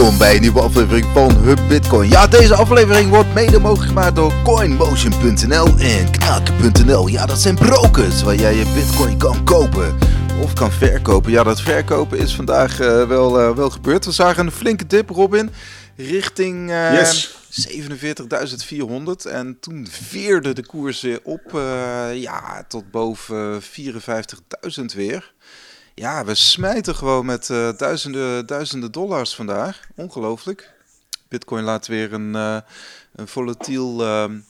Welkom bij een nieuwe aflevering van Hub Bitcoin. Ja, deze aflevering wordt mede mogelijk gemaakt door CoinMotion.nl en Knaken.nl. Ja, dat zijn brokers waar jij je Bitcoin kan kopen of kan verkopen. Ja, dat verkopen is vandaag uh, wel, uh, wel gebeurd. We zagen een flinke dip, Robin, richting uh, yes. 47.400. En toen veerde de koers weer op ja, tot boven 54.000 weer. Ja, we smijten gewoon met uh, duizenden, duizenden dollars vandaag. Ongelooflijk. Bitcoin laat weer een, uh, een, volatiel, een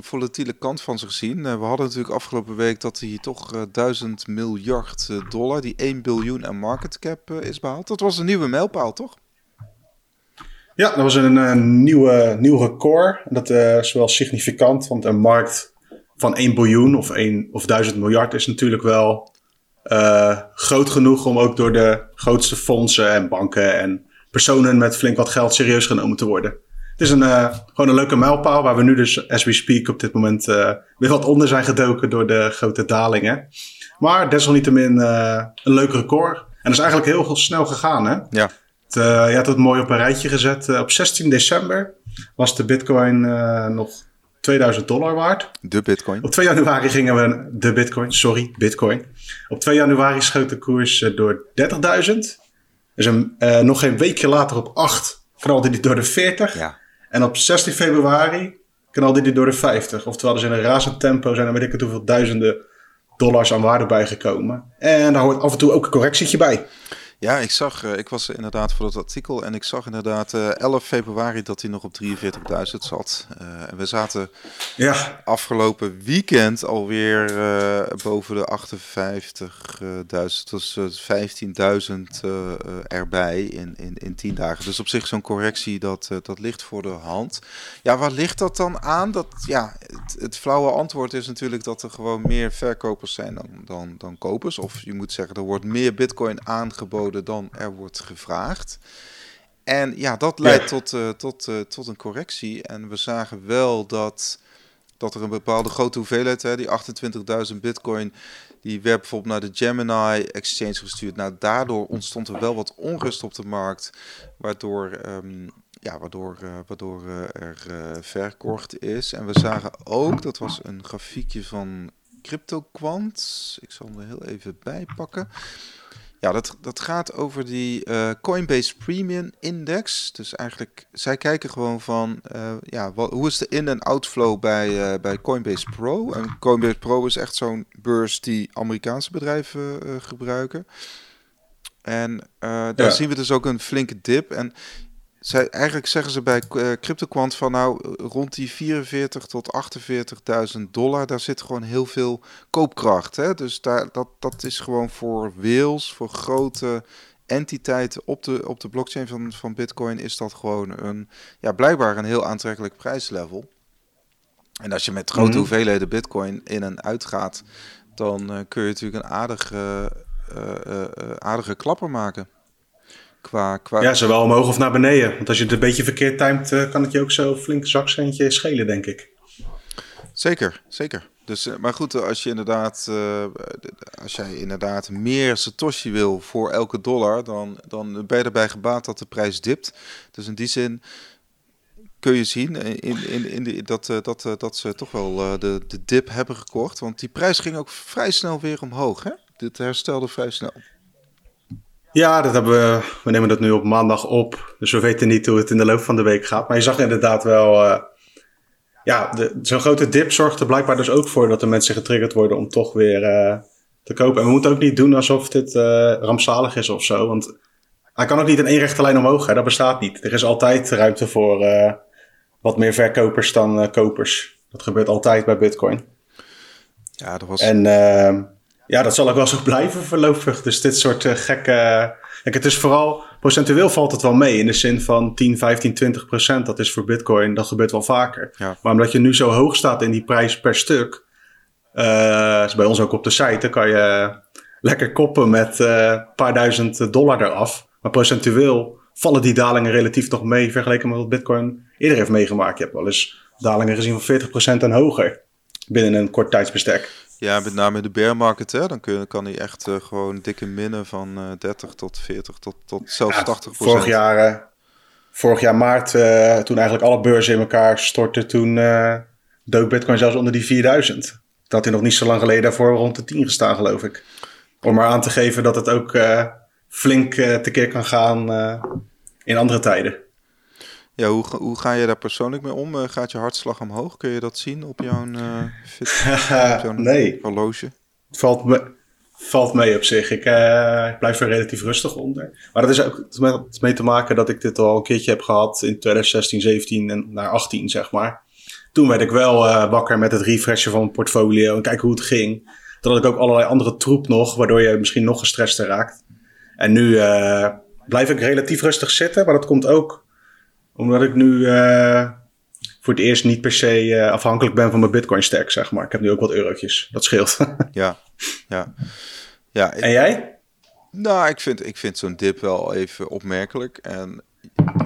volatiele kant van zich zien. we hadden natuurlijk afgelopen week dat hij toch 1000 miljard dollar, die 1 biljoen aan market cap is behaald. Dat was een nieuwe mijlpaal, toch? Ja, dat was een, nieuwe, nieuw record. Dat is wel significant, want een markt van 1 biljoen of, 1, of 1000 miljard is natuurlijk wel uh, groot genoeg om ook door de grootste fondsen en banken en personen met flink wat geld serieus genomen te worden. Het is een, uh, gewoon een leuke mijlpaal waar we nu dus, as we speak, op dit moment uh, weer wat onder zijn gedoken door de grote dalingen. Maar desalniettemin een leuk record. En dat is eigenlijk heel snel gegaan, hè? Ja. Het, je had het mooi op een rijtje gezet. op 16 december was de bitcoin nog 2000 dollar waard. De bitcoin. Op 2 januari gingen we de bitcoin, sorry, bitcoin. Op 2 januari schoot de koers uh, door 30.000. Dus een, uh, nog geen weekje later op 8 knalde die door de 40. Ja. En op 16 februari knalde die door de 50. Oftewel, dus in een razend tempo zijn er weet ik het hoeveel duizenden dollars aan waarde bijgekomen. En daar hoort af en toe ook een correctietje bij. Ja, ik zag, uh, ik was inderdaad voor het artikel en ik zag inderdaad uh, eh, 11 februari dat hij nog op 43.000 zat. Uh, en we zaten ja. afgelopen weekend alweer boven de 58.000, dus 15.000 erbij in, in, in 10 dagen. Dus op zich zo'n correctie, dat, dat ligt voor de hand. Ja, waar ligt dat dan aan? Dat, ja, het, het flauwe antwoord is natuurlijk dat er gewoon meer verkopers zijn dan, dan, dan kopers. Of je moet zeggen, er wordt meer bitcoin aangeboden dan er wordt gevraagd. En ja, dat leidt tot, uh, tot, uh, tot een correctie. En we zagen wel dat, dat er een bepaalde grote hoeveelheid, hè, die 28.000 bitcoin, die werd bijvoorbeeld naar de Gemini Exchange gestuurd. Nou, daardoor ontstond er wel wat onrust op de markt, waardoor, um, ja, waardoor, uh, waardoor er verkocht is. En we zagen ook, dat was een grafiekje van CryptoQuant. Ik zal hem er heel even bij pakken. Ja, dat, dat gaat over die uh, Coinbase Premium Index. Dus eigenlijk, zij kijken gewoon van, uh, ja, wat, hoe is de in- en outflow bij, uh, bij Coinbase Pro? En Coinbase Pro is echt zo'n beurs die Amerikaanse bedrijven gebruiken. En daar ja. zien we dus ook een flinke dip. En zij, eigenlijk zeggen ze bij uh, CryptoQuant van nou rond die 44 tot 48.000 dollar, daar zit gewoon heel veel koopkracht. Hè? Dus daar, dat, dat is gewoon voor whales, voor grote entiteiten op de, op de blockchain van, van Bitcoin, is dat gewoon een, ja, blijkbaar een heel aantrekkelijk prijslevel. En als je met grote mm -hmm. hoeveelheden Bitcoin in en uit gaat, dan uh, kun je natuurlijk een aardige, uh, aardige klapper maken. Qua, qua... Ja, zowel omhoog of naar beneden. Want als je het een beetje verkeerd timet, uh, kan het je ook zo flink zakcentje schelen, denk ik. Zeker, zeker. Dus, uh, maar goed, als je inderdaad, uh, als jij inderdaad meer Satoshi wil voor elke dollar, dan, dan ben je erbij gebaat dat de prijs dipt. Dus in die zin kun je zien in, in, in de, dat, dat, dat ze toch wel de, de dip hebben gekocht. Want die prijs ging ook vrij snel weer omhoog. Hè? Dit herstelde vrij snel. Ja, dat hebben we. We nemen dat nu op maandag op. Dus we weten niet hoe het in de loop van de week gaat. Maar je zag inderdaad wel. Uh, ja, zo'n grote dip zorgt er blijkbaar dus ook voor dat de mensen getriggerd worden om toch weer uh, te kopen. En we moeten ook niet doen alsof dit uh, rampzalig is of zo. Want hij kan ook niet in één rechte lijn omhoog. Hè? Dat bestaat niet. Er is altijd ruimte voor wat meer verkopers dan kopers. Dat gebeurt altijd bij Bitcoin. Ja, dat was. En ja, dat zal ook wel zo blijven voorlopig. Dus dit soort uh, gekke... Kijk, het is vooral... Procentueel valt het wel mee. In de zin van 10, 15, 20 procent. Dat is voor bitcoin. Dat gebeurt wel vaker. Ja. Maar omdat je nu zo hoog staat in die prijs per stuk... Uh, is bij ons ook op de site. Dan kan je lekker koppen met uh, een paar duizend dollar eraf. Maar procentueel vallen die dalingen relatief nog mee... vergeleken met wat bitcoin eerder heeft meegemaakt. Je hebt wel eens dalingen gezien van 40 procent en hoger. Binnen een kort tijdsbestek. Ja, met name in de bear market, hè, dan kun, kan hij echt uh, gewoon dikke minnen van uh, 30 tot 40 tot, tot zelfs ja, 80 Vorig jaar, uh, vorig jaar maart, toen eigenlijk alle beurzen in elkaar stortten, toen dook Bitcoin zelfs onder die 4000. Dat had hij nog niet zo lang geleden daarvoor rond de 10 gestaan, geloof ik. Om maar aan te geven dat het ook flink tekeer kan gaan in andere tijden. Ja, hoe, hoe ga je daar persoonlijk mee om? gaat je hartslag omhoog? Kun je dat zien op jouw, fit, op jouw nee. horloge? Het valt me, valt mee op zich. Ik, uh, ik, blijf er relatief rustig onder. Maar dat is ook met, mee te maken dat ik dit al een keertje heb gehad in 2016, 17 en naar 18, zeg maar. Toen werd ik wel uh, wakker met het refreshen van mijn portfolio en kijken hoe het ging. Toen had ik ook allerlei andere troep nog, waardoor je misschien nog gestrester raakt. En nu uh, blijf ik relatief rustig zitten, maar dat komt ook omdat ik nu voor het eerst niet per se afhankelijk ben van mijn Bitcoin stack, zeg maar. Ik heb nu ook wat eurotjes. Dat scheelt. ja, ja. ja en jij? Nou, ik vind, ik vind zo'n dip wel even opmerkelijk. En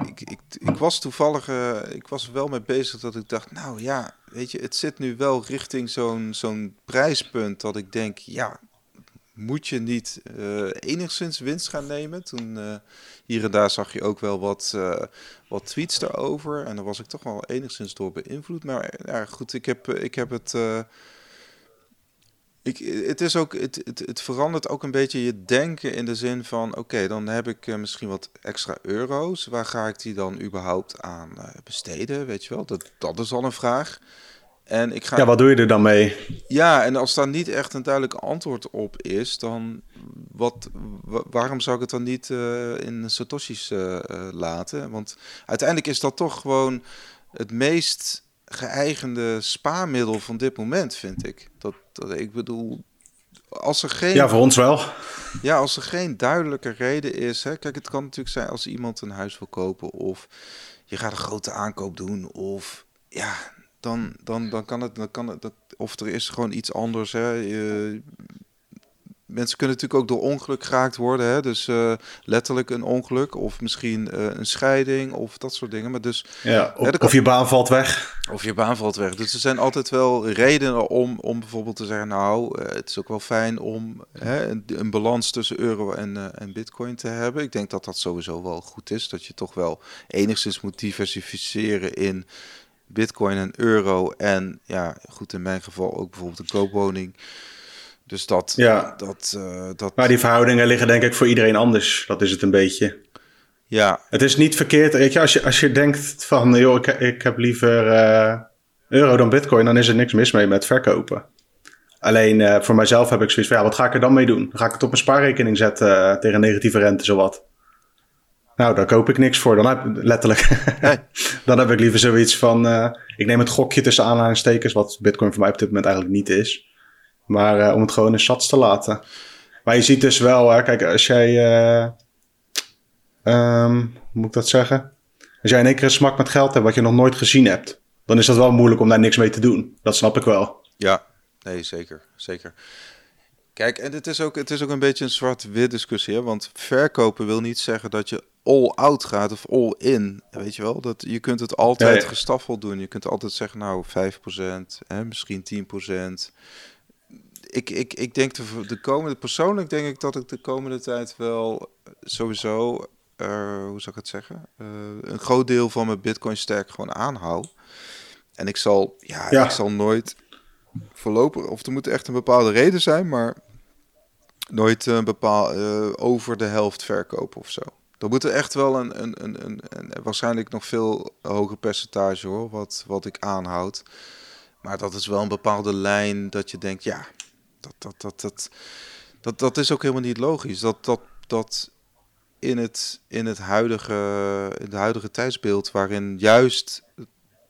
ik, ik, ik was toevallig, uh, ik was er wel mee bezig dat ik dacht, nou ja, weet je, het zit nu wel richting zo'n zo'n prijspunt dat ik denk, ja, moet je niet uh, enigszins winst gaan nemen? Toen uh, hier en daar zag je ook wel wat, uh, wat tweets daarover. En daar was ik toch wel enigszins door beïnvloed. Maar ja, goed, ik heb, ik heb het ik, het, is ook, het, het, het, verandert ook een beetje je denken in de zin van: oké, dan heb ik misschien wat extra euro's. Waar ga ik die dan überhaupt aan besteden? Weet je wel, dat, dat is al een vraag. En ik ga... Ja, wat doe je er dan mee? Ja, en als daar niet echt een duidelijk antwoord op is, dan wat, waarom zou ik het dan niet uh, in Satoshi's laten? Want uiteindelijk is dat toch gewoon het meest geëigende spaarmiddel van dit moment, vind ik. Dat, dat, ik bedoel, als er geen... Ja, voor ons wel. Ja, als er geen duidelijke reden is. Hè, kijk, het kan natuurlijk zijn als iemand een huis wil kopen of je gaat een grote aankoop doen of ja, dan, dan, dan kan het, dan kan het, of er is gewoon iets anders. Hè. Je, mensen kunnen natuurlijk ook door ongeluk geraakt worden. Hè? Dus uh, letterlijk een ongeluk of misschien uh, een scheiding of dat soort dingen. Maar dus, ja, of, hè, of, je baan valt weg. Of je baan valt weg. Dus er zijn altijd wel redenen om, om bijvoorbeeld te zeggen... nou, uh, het is ook wel fijn om hè, een, een, balans tussen euro en, en bitcoin te hebben. Ik denk dat dat sowieso wel goed is. Dat je toch wel enigszins moet diversificeren in bitcoin en euro. En ja, goed, in mijn geval ook bijvoorbeeld een koopwoning... Dus dat, ja. dat, uh, dat... Maar die verhoudingen liggen denk ik voor iedereen anders. Dat is het een beetje. Ja. Het is niet verkeerd. Weet je, als, je, als je denkt van, joh, ik, ik heb liever uh, euro dan bitcoin, dan is er niks mis mee met verkopen. Alleen uh, voor mijzelf heb ik zoiets van, ja, wat ga ik er dan mee doen? Dan ga ik het op mijn spaarrekening zetten tegen negatieve rente, zowat. Nou, daar koop ik niks voor. Dan heb, letterlijk. Nee. dan heb ik liever zoiets van, ik neem het gokje tussen aanhalingstekens, wat bitcoin voor mij op dit moment eigenlijk niet is. Maar uh, om het gewoon in sats te laten. Maar je ziet dus wel, hè, kijk, als jij. Uh, um, hoe moet ik dat zeggen? Als jij in één keer een smak met geld hebt wat je nog nooit gezien hebt, dan is dat wel moeilijk om daar niks mee te doen. Dat snap ik wel. Ja, nee, zeker. Zeker. Kijk, en het is ook, het is ook een beetje een zwart-wit discussie. Hè? Want verkopen wil niet zeggen dat je all out gaat of all in. Weet je wel? Dat, je kunt het altijd ja, gestaffeld doen. Je kunt altijd zeggen, nou, 5%, hè, misschien 10% ik, ik, ik denk de, de komende, persoonlijk denk ik dat ik de komende tijd wel sowieso, uh, hoe zou ik het zeggen, uh, een groot deel van mijn Bitcoin stack gewoon aanhoud. En ik zal, ja, ja, ik zal nooit voorlopig, of er moet echt een bepaalde reden zijn, maar nooit een bepaal, uh, over de helft verkopen of zo. Dan moet er echt wel een, een, een, een, een, waarschijnlijk nog veel hoger percentage hoor, wat, wat ik aanhoud. Maar dat is wel een bepaalde lijn dat je denkt, ja, dat, dat, dat, dat, dat, dat is ook helemaal niet logisch. Dat, dat, dat in, het, in, het huidige, in het huidige tijdsbeeld, waarin juist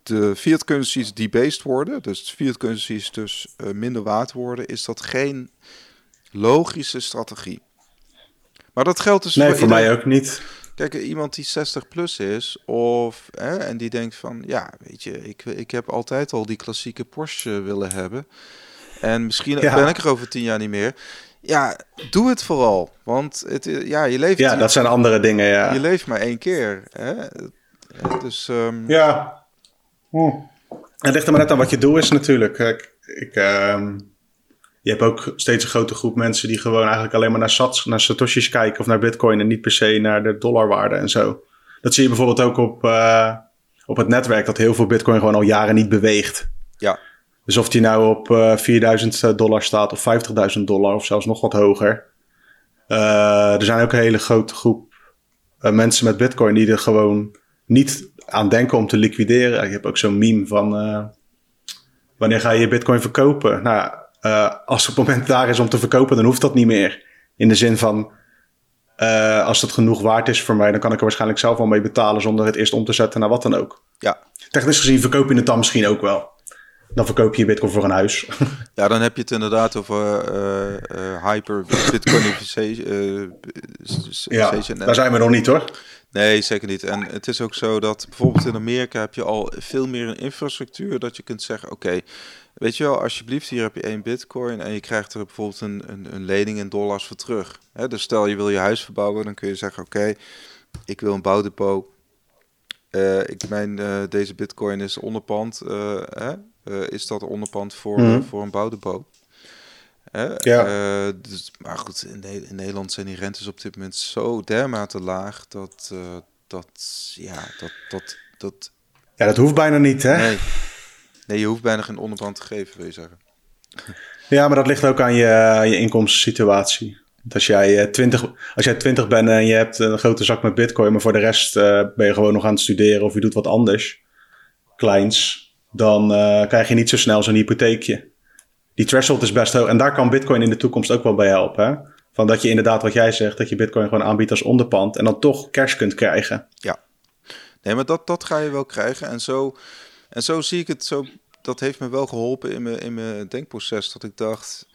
de fiat currencies debased worden, dus fiat currencies dus uh, minder waard worden, is dat geen logische strategie. Maar dat geldt dus nee, voor, voor mij ook niet. Kijk, iemand die 60 plus is of hè, en die denkt van ja, weet je, ik, ik heb altijd al die klassieke Porsche willen hebben. En misschien ben ik er over tien jaar niet meer. Ja, doe het vooral. Want het, ja, je leeft... Ja, dat zijn andere dingen, ja. Je leeft maar één keer. Hè? Dus... Um... Ja. Hm. Het ligt er maar net aan wat je doel is natuurlijk. Ik, ik um, je hebt ook steeds een grote groep mensen die gewoon eigenlijk alleen maar naar, sats, naar satoshis kijken of naar bitcoin en niet per se naar de dollarwaarde en zo. dat zie je bijvoorbeeld ook op, uh, op het netwerk, dat heel veel bitcoin gewoon al jaren niet beweegt. Ja. Dus of die nou op uh, eh, 4000 dollar staat of 50.000 dollar of zelfs nog wat hoger. Uh, er zijn ook een hele grote groep mensen met bitcoin die er gewoon niet aan denken om te liquideren. Ik heb ook zo'n meme van wanneer ga je je bitcoin verkopen? Nou, als het moment daar is om te verkopen, dan hoeft dat niet meer. In de zin van, uh, als het genoeg waard is voor mij, dan kan ik er waarschijnlijk zelf wel mee betalen zonder het eerst om te zetten naar wat dan ook. Ja. Technisch gezien verkoop je het dan misschien ook wel. Dan verkoop je je bitcoin voor een huis. Ja, dan heb je het inderdaad over uh, uh, hyper bitcoinization. ja, daar zijn we nog niet hoor. Nee, zeker niet. En het is ook zo dat bijvoorbeeld in Amerika heb je al veel meer een infrastructuur dat je kunt zeggen, oké, Weet je wel, alsjeblieft, hier heb je één bitcoin en je krijgt er bijvoorbeeld een, een, een lening in dollars voor terug. dus stel je wil je huis verbouwen, dan kun je zeggen, oké, ik wil een bouwdepot. Uh, ik, mijn, uh, deze bitcoin is onderpand. Uh, is dat onderpand voor, mm. voor een bouwdepot? Ja. dus, maar goed, in, in, Nederland zijn die rentes op dit moment zo dermate laag dat, dat ja, dat, dat, dat... Ja, dat hoeft bijna niet, hè? Nee. Nee, je hoeft bijna geen onderpand te geven, wil je zeggen. Ja, maar dat ligt ook aan je, je inkomstensituatie. Als jij, 20, eh, als jij 20 bent en je hebt een grote zak met bitcoin, maar voor de rest uh, ben je gewoon nog aan het studeren of je doet wat anders, kleins, dan uh, krijg je niet zo snel zo'n hypotheekje. Die threshold is best hoog en daar kan bitcoin in de toekomst ook wel bij helpen. Hè? Van dat je inderdaad, wat jij zegt, dat je bitcoin gewoon aanbiedt als onderpand en dan toch cash kunt krijgen. Ja, nee, maar dat, dat ga je wel krijgen. En zo en zo zie ik het, zo, dat heeft me wel geholpen in mijn, in mijn denkproces. Dat ik dacht,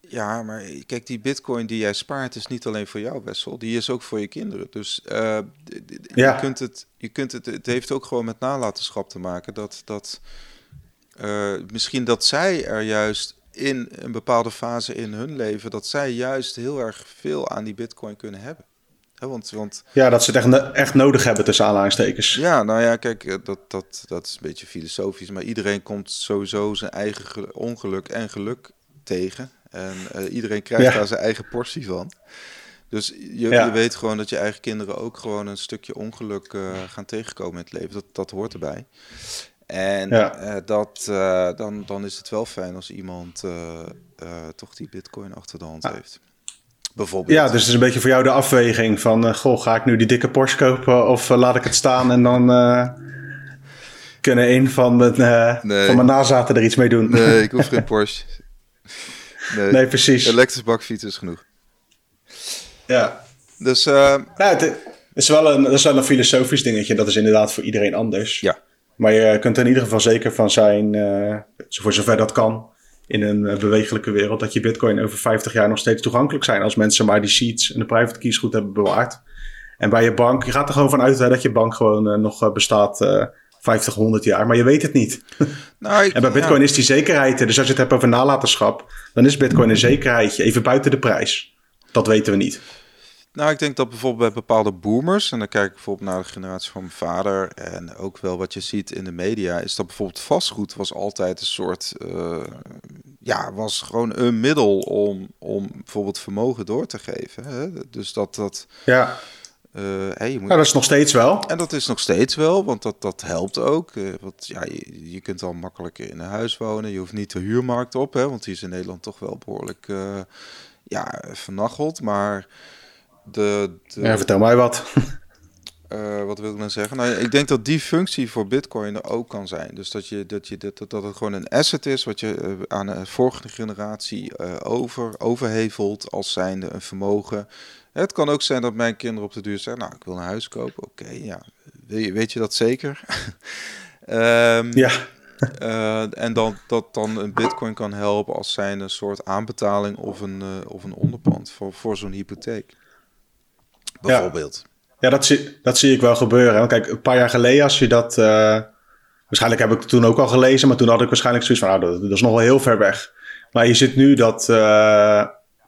ja, maar kijk, die bitcoin die jij spaart is niet alleen voor jou, Wessel. Die is ook voor je kinderen. Dus uh, ja. je kunt het, je kunt het, het heeft ook gewoon met nalatenschap te maken. Dat, dat uh, misschien dat zij er juist in een bepaalde fase in hun leven, dat zij juist heel erg veel aan die bitcoin kunnen hebben. Want, want, ja, dat ze het echt, echt nodig hebben tussen aanhalingstekens. Ja, nou ja, kijk, eh, dat, dat, dat is een beetje filosofisch. Maar iedereen komt sowieso zijn eigen ongeluk en geluk tegen. En uh, iedereen krijgt daar zijn eigen portie van. Dus je, je, weet gewoon dat je eigen kinderen ook gewoon een stukje ongeluk uh, gaan tegenkomen in het leven. Dat, dat hoort erbij. En ja. uh, dat, dan, dan is het wel fijn als iemand toch die bitcoin achter de hand heeft. Bijvoorbeeld. Ja, dus het is een beetje voor jou de afweging van... Uh, goh, ga ik nu die dikke Porsche kopen of uh, laat ik het staan... en dan uh, kunnen een van mijn, nee. van mijn nazaten er iets mee doen. Nee, ik hoef geen Porsche. Nee, nee precies. Elektrische bakfiets is genoeg. Ja. Dus... ja, het is, wel een, dat is wel een filosofisch dingetje. Dat is inderdaad voor iedereen anders. Ja. Maar je kunt er in ieder geval zeker van zijn... voor zover dat kan in een uh, bewegelijke wereld, dat je bitcoin over 50 jaar nog steeds toegankelijk zijn als mensen maar die seeds en de private keys goed hebben bewaard. En bij je bank, je gaat er gewoon vanuit dat je bank gewoon uh, nog uh, bestaat 50, 100 jaar, maar je weet het niet. Nou, ik, en bij bitcoin is die zekerheid, dus als je het hebt over nalatenschap, dan is bitcoin een zekerheidje, even buiten de prijs. Dat weten we niet. Nou, ik denk dat bijvoorbeeld bij bepaalde boomers, en dan kijk ik bijvoorbeeld naar de generatie van mijn vader en ook wel wat je ziet in de media, is dat bijvoorbeeld vastgoed was altijd een soort, uh, ja, was gewoon een middel om, om bijvoorbeeld vermogen door te geven. Hè? Dus dat dat. Ja. Uh, hey, je moet... ja, dat is nog steeds wel. En dat is nog steeds wel, want dat, dat helpt ook. Uh, want ja, je, je kunt al makkelijker in een huis wonen. Je hoeft niet de huurmarkt op, hè, want die is in Nederland toch wel behoorlijk ja, vernacheld. Maar de, de... Ja, vertel mij wat. Uh, wat wil ik dan zeggen? Nou, ik denk dat die functie voor Bitcoin er ook kan zijn. Dus dat, je, dat, je, dat, dat het gewoon een asset is wat je uh, aan de volgende generatie uh, over, overhevelt als zijnde een vermogen. Het kan ook zijn dat mijn kinderen op de duur zeggen: Nou, ik wil een huis kopen. Oké, okay, ja. Weet je dat zeker? um, ja. en dan, dat dan een bitcoin kan helpen als zijn een soort aanbetaling of een, of een onderpand voor, voor zo'n hypotheek bijvoorbeeld. Ja, dat, zie, dat zie ik wel gebeuren. Kijk, een paar jaar geleden als je dat... Uh, waarschijnlijk heb ik het toen ook al gelezen, maar toen had ik waarschijnlijk zoiets van... Nou, dat, is nog wel heel ver weg. Maar je ziet nu dat uh,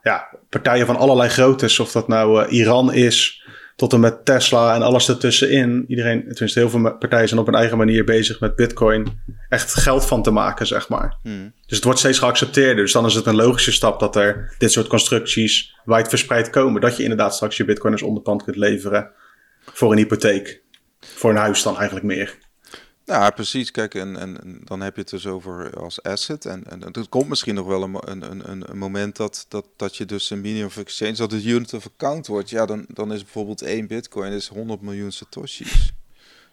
ja, partijen van allerlei groottes, of dat nou uh, Iran is tot en met Tesla en alles ertussenin. Iedereen, tenminste heel veel partijen zijn op een eigen manier bezig met bitcoin echt geld van te maken, zeg maar. Hmm. Dus het wordt steeds geaccepteerder. Dus dan is het een logische stap dat er dit soort constructies wijd verspreid komen. Dat je inderdaad straks je bitcoin als onderpand kunt leveren voor een hypotheek. Voor een huis dan eigenlijk meer. Ja, precies. Kijk, en, en, dan heb je het dus over als asset. En, en er komt misschien nog wel een, een, een, een moment dat, dat, dat je dus een medium of exchange, dat het unit of account wordt. Ja, dan, dan is bijvoorbeeld één bitcoin is 100 miljoen satoshis.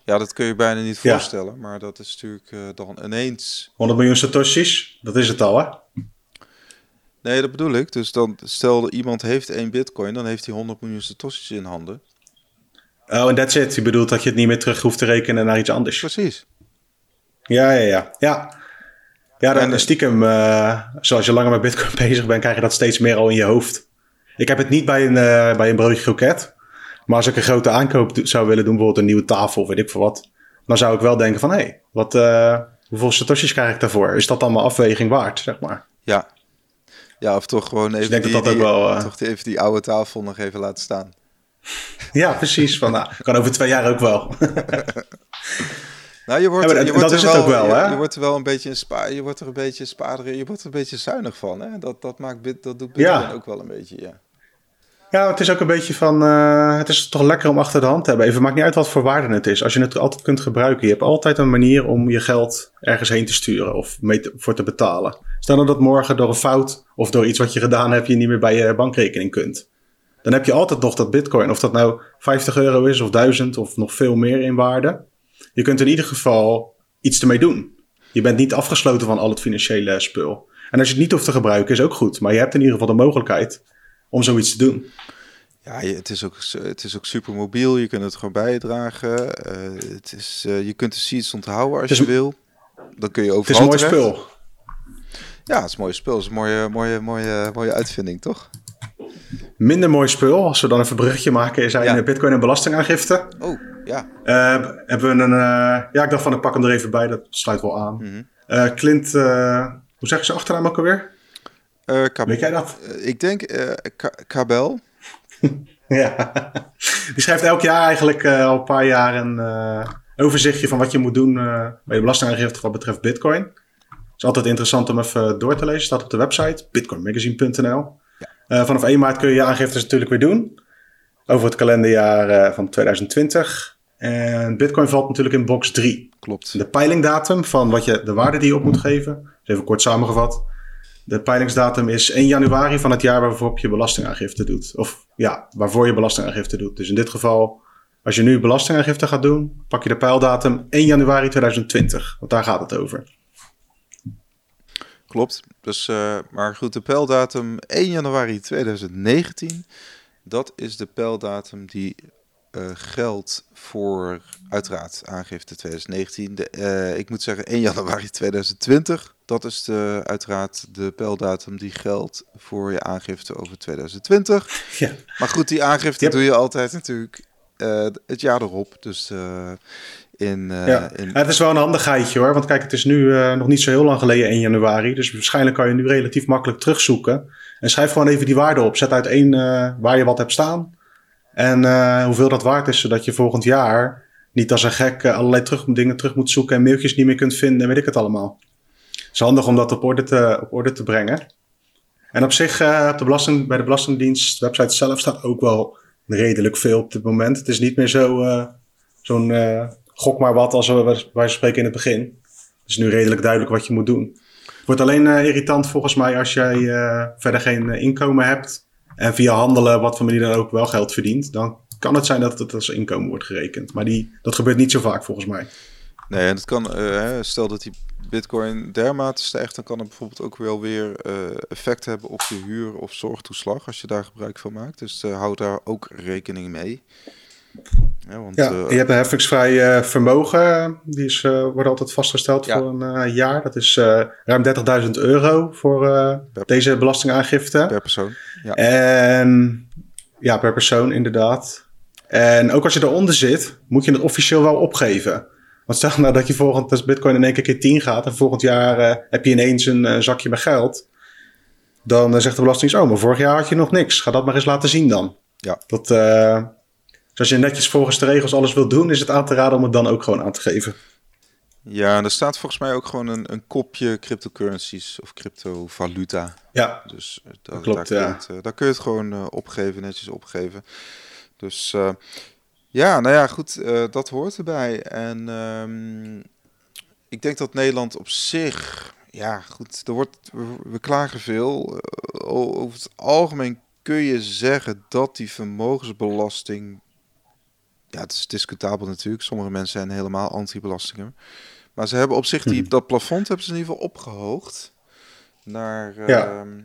Ja, dat kun je bijna niet voorstellen, maar dat is natuurlijk uh, dan ineens... 100 miljoen satoshis, dat is het al hè? Nee, dat bedoel ik. Dus dan stel dat iemand heeft één bitcoin, dan heeft hij 100 miljoen satoshis in handen. Oh, en that's it. Je bedoelt dat je het niet meer terug hoeft te rekenen naar iets anders. Precies. Ja, ja, ja. Ja, ja dan en, stiekem, uh, zoals je langer met Bitcoin bezig bent, krijg je dat steeds meer al in je hoofd. Ik heb het niet bij een, uh, bij een broodje kroket. Maar als ik een grote aankoop zou willen doen, bijvoorbeeld een nieuwe tafel of weet ik veel wat. Dan zou ik wel denken van, hé, hey, wat, uh, hoeveel satoshis krijg ik daarvoor? Is dat allemaal afweging waard, zeg maar? Ja. Ja, of toch gewoon even, dus die, die, wel, toch even die oude tafel nog even laten staan. Ja, precies. Van, nou, kan over twee jaar ook wel. nou, je wordt, je wordt dat is het ook wel, je, hè? Je wordt er wel een beetje een spa, je wordt er een beetje spaarder, je wordt er een beetje zuinig van, hè? Dat, dat maakt dat doet Bitcoin ja. ook wel een beetje, ja. Ja, het is ook een beetje van, uh, het is toch lekker om achter de hand te hebben. Even maakt niet uit wat voor waarde het is. Als je het altijd kunt gebruiken, je hebt altijd een manier om je geld ergens heen te sturen of mee te, voor te betalen. Stel nou dat morgen door een fout of door iets wat je gedaan hebt, je niet meer bij je bankrekening kunt dan heb je altijd nog dat bitcoin. Of dat nou 50 euro is of 1000 of nog veel meer in waarde. Je kunt in ieder geval iets ermee doen. Je bent niet afgesloten van al het financiële spul. En als je het niet hoeft te gebruiken is ook goed. Maar je hebt in ieder geval de mogelijkheid om zoiets te doen. Ja, het is ook, het is ook super mobiel. Je kunt het gewoon bijdragen. Uh, het is, uh, je kunt de seeds onthouden als je wil. Dan kun je overal Het is een mooi spul. Ja, het is een mooi spul. Het is een mooie, mooie, mooie, mooie uitvinding, toch? Minder mooi spul, als we dan even een bruggetje maken, zijn ja. bitcoin en belastingaangifte. Oh, ja. Uh, hebben we een, uh, ja, ik dacht van ik pak hem er even bij, dat sluit wel aan. Mm -hmm. Clint, hoe zeg je ze achternaam ook alweer? Weet jij dat? ik denk Kabel. ja, die schrijft elk jaar eigenlijk al een paar jaar een overzichtje van wat je moet doen bij de belastingaangifte wat betreft bitcoin. Het is altijd interessant om even door te lezen, staat op de website bitcoinmagazine.nl. Uh, vanaf 1 maart kun je je aangiftes natuurlijk weer doen. Over het kalenderjaar uh, van 2020. En Bitcoin valt natuurlijk in box 3. Klopt. De peilingdatum van wat je, de waarde die je op moet geven. Dus even kort samengevat. De peilingsdatum is 1 januari van het jaar waarvoor je belastingaangifte doet. Of ja, waarvoor je belastingaangifte doet. Dus in dit geval, als je nu belastingaangifte gaat doen, pak je de peildatum 1 januari 2020. Want daar gaat het over. Klopt. Dus, uh, maar goed, de pijldatum 1 januari 2019. Dat is de pijldatum die uh, geldt voor uiteraard aangifte 2019. De, uh, ik moet zeggen 1 januari 2020. Dat is de, uiteraard de pijldatum die geldt voor je aangifte over 2020. Ja. Maar goed, die aangifte yep. doe je altijd natuurlijk het jaar erop. Dus in, uh, ja. in... het is wel een handigheidje hoor. Want kijk, het is nu uh, nog niet zo heel lang geleden 1 januari. Dus waarschijnlijk kan je nu relatief makkelijk terugzoeken. En schrijf gewoon even die waarde op. Zet uit één uh, waar je wat hebt staan. En hoeveel dat waard is, zodat je volgend jaar niet als een gek allerlei terug, dingen terug moet zoeken en mailtjes niet meer kunt vinden en weet ik het allemaal. Het is handig om dat op orde te, op orde te brengen. En op zich, op de belasting, bij de Belastingdienst website zelf staat ook wel redelijk veel op dit moment. Het is niet meer zo, zo'n gok maar wat als we wij spreken in het begin. Het is nu redelijk duidelijk wat je moet doen. Het wordt alleen uh, irritant volgens mij als jij uh, verder geen uh, inkomen hebt. En via handelen, wat voor manier dan ook wel geld verdient. Dan kan het zijn dat het als inkomen wordt gerekend. Maar die, dat gebeurt niet zo vaak volgens mij. Nee, en het kan, stel dat die bitcoin dermate stijgt, dan kan het bijvoorbeeld ook wel weer effect hebben op je huur- of zorgtoeslag als je daar gebruik van maakt. Dus hou daar ook rekening mee. Ja, want, ja uh, je hebt een heffingsvrij uh, vermogen. Die is, uh, wordt altijd vastgesteld ja. voor een jaar. Dat is ruim 30.000 euro voor deze belastingaangifte. Per persoon. Ja. En ja, per persoon inderdaad. En ook als je eronder zit, moet je het officieel wel opgeven. Want stel nou dat je volgend, als Bitcoin in één keer keer 10 gaat en volgend jaar heb je ineens een zakje met geld. Dan zegt de belasting: Oh, maar vorig jaar had je nog niks. Ga dat maar eens laten zien dan. Ja. Dat, dus als je netjes volgens de regels alles wilt doen, is het aan te raden om het dan ook gewoon aan te geven. Ja, er staat volgens mij ook gewoon een, een kopje cryptocurrencies of cryptovaluta. Ja, dus eh, dat, klopt, daar, kun je het, uh, daar kun je het gewoon uh, opgeven, netjes opgeven. Dus uh, Ja, nou ja, goed, uh, dat hoort erbij. En um, ik denk dat Nederland op zich, ja, goed, er wordt, we, we klagen veel. Over het algemeen kun je zeggen dat die vermogensbelasting, ja, het is discutabel natuurlijk. Sommige mensen zijn helemaal anti-belastingen. Maar ze hebben op zich die, dat plafond hebben ze in ieder geval opgehoogd naar. Ja. Uh,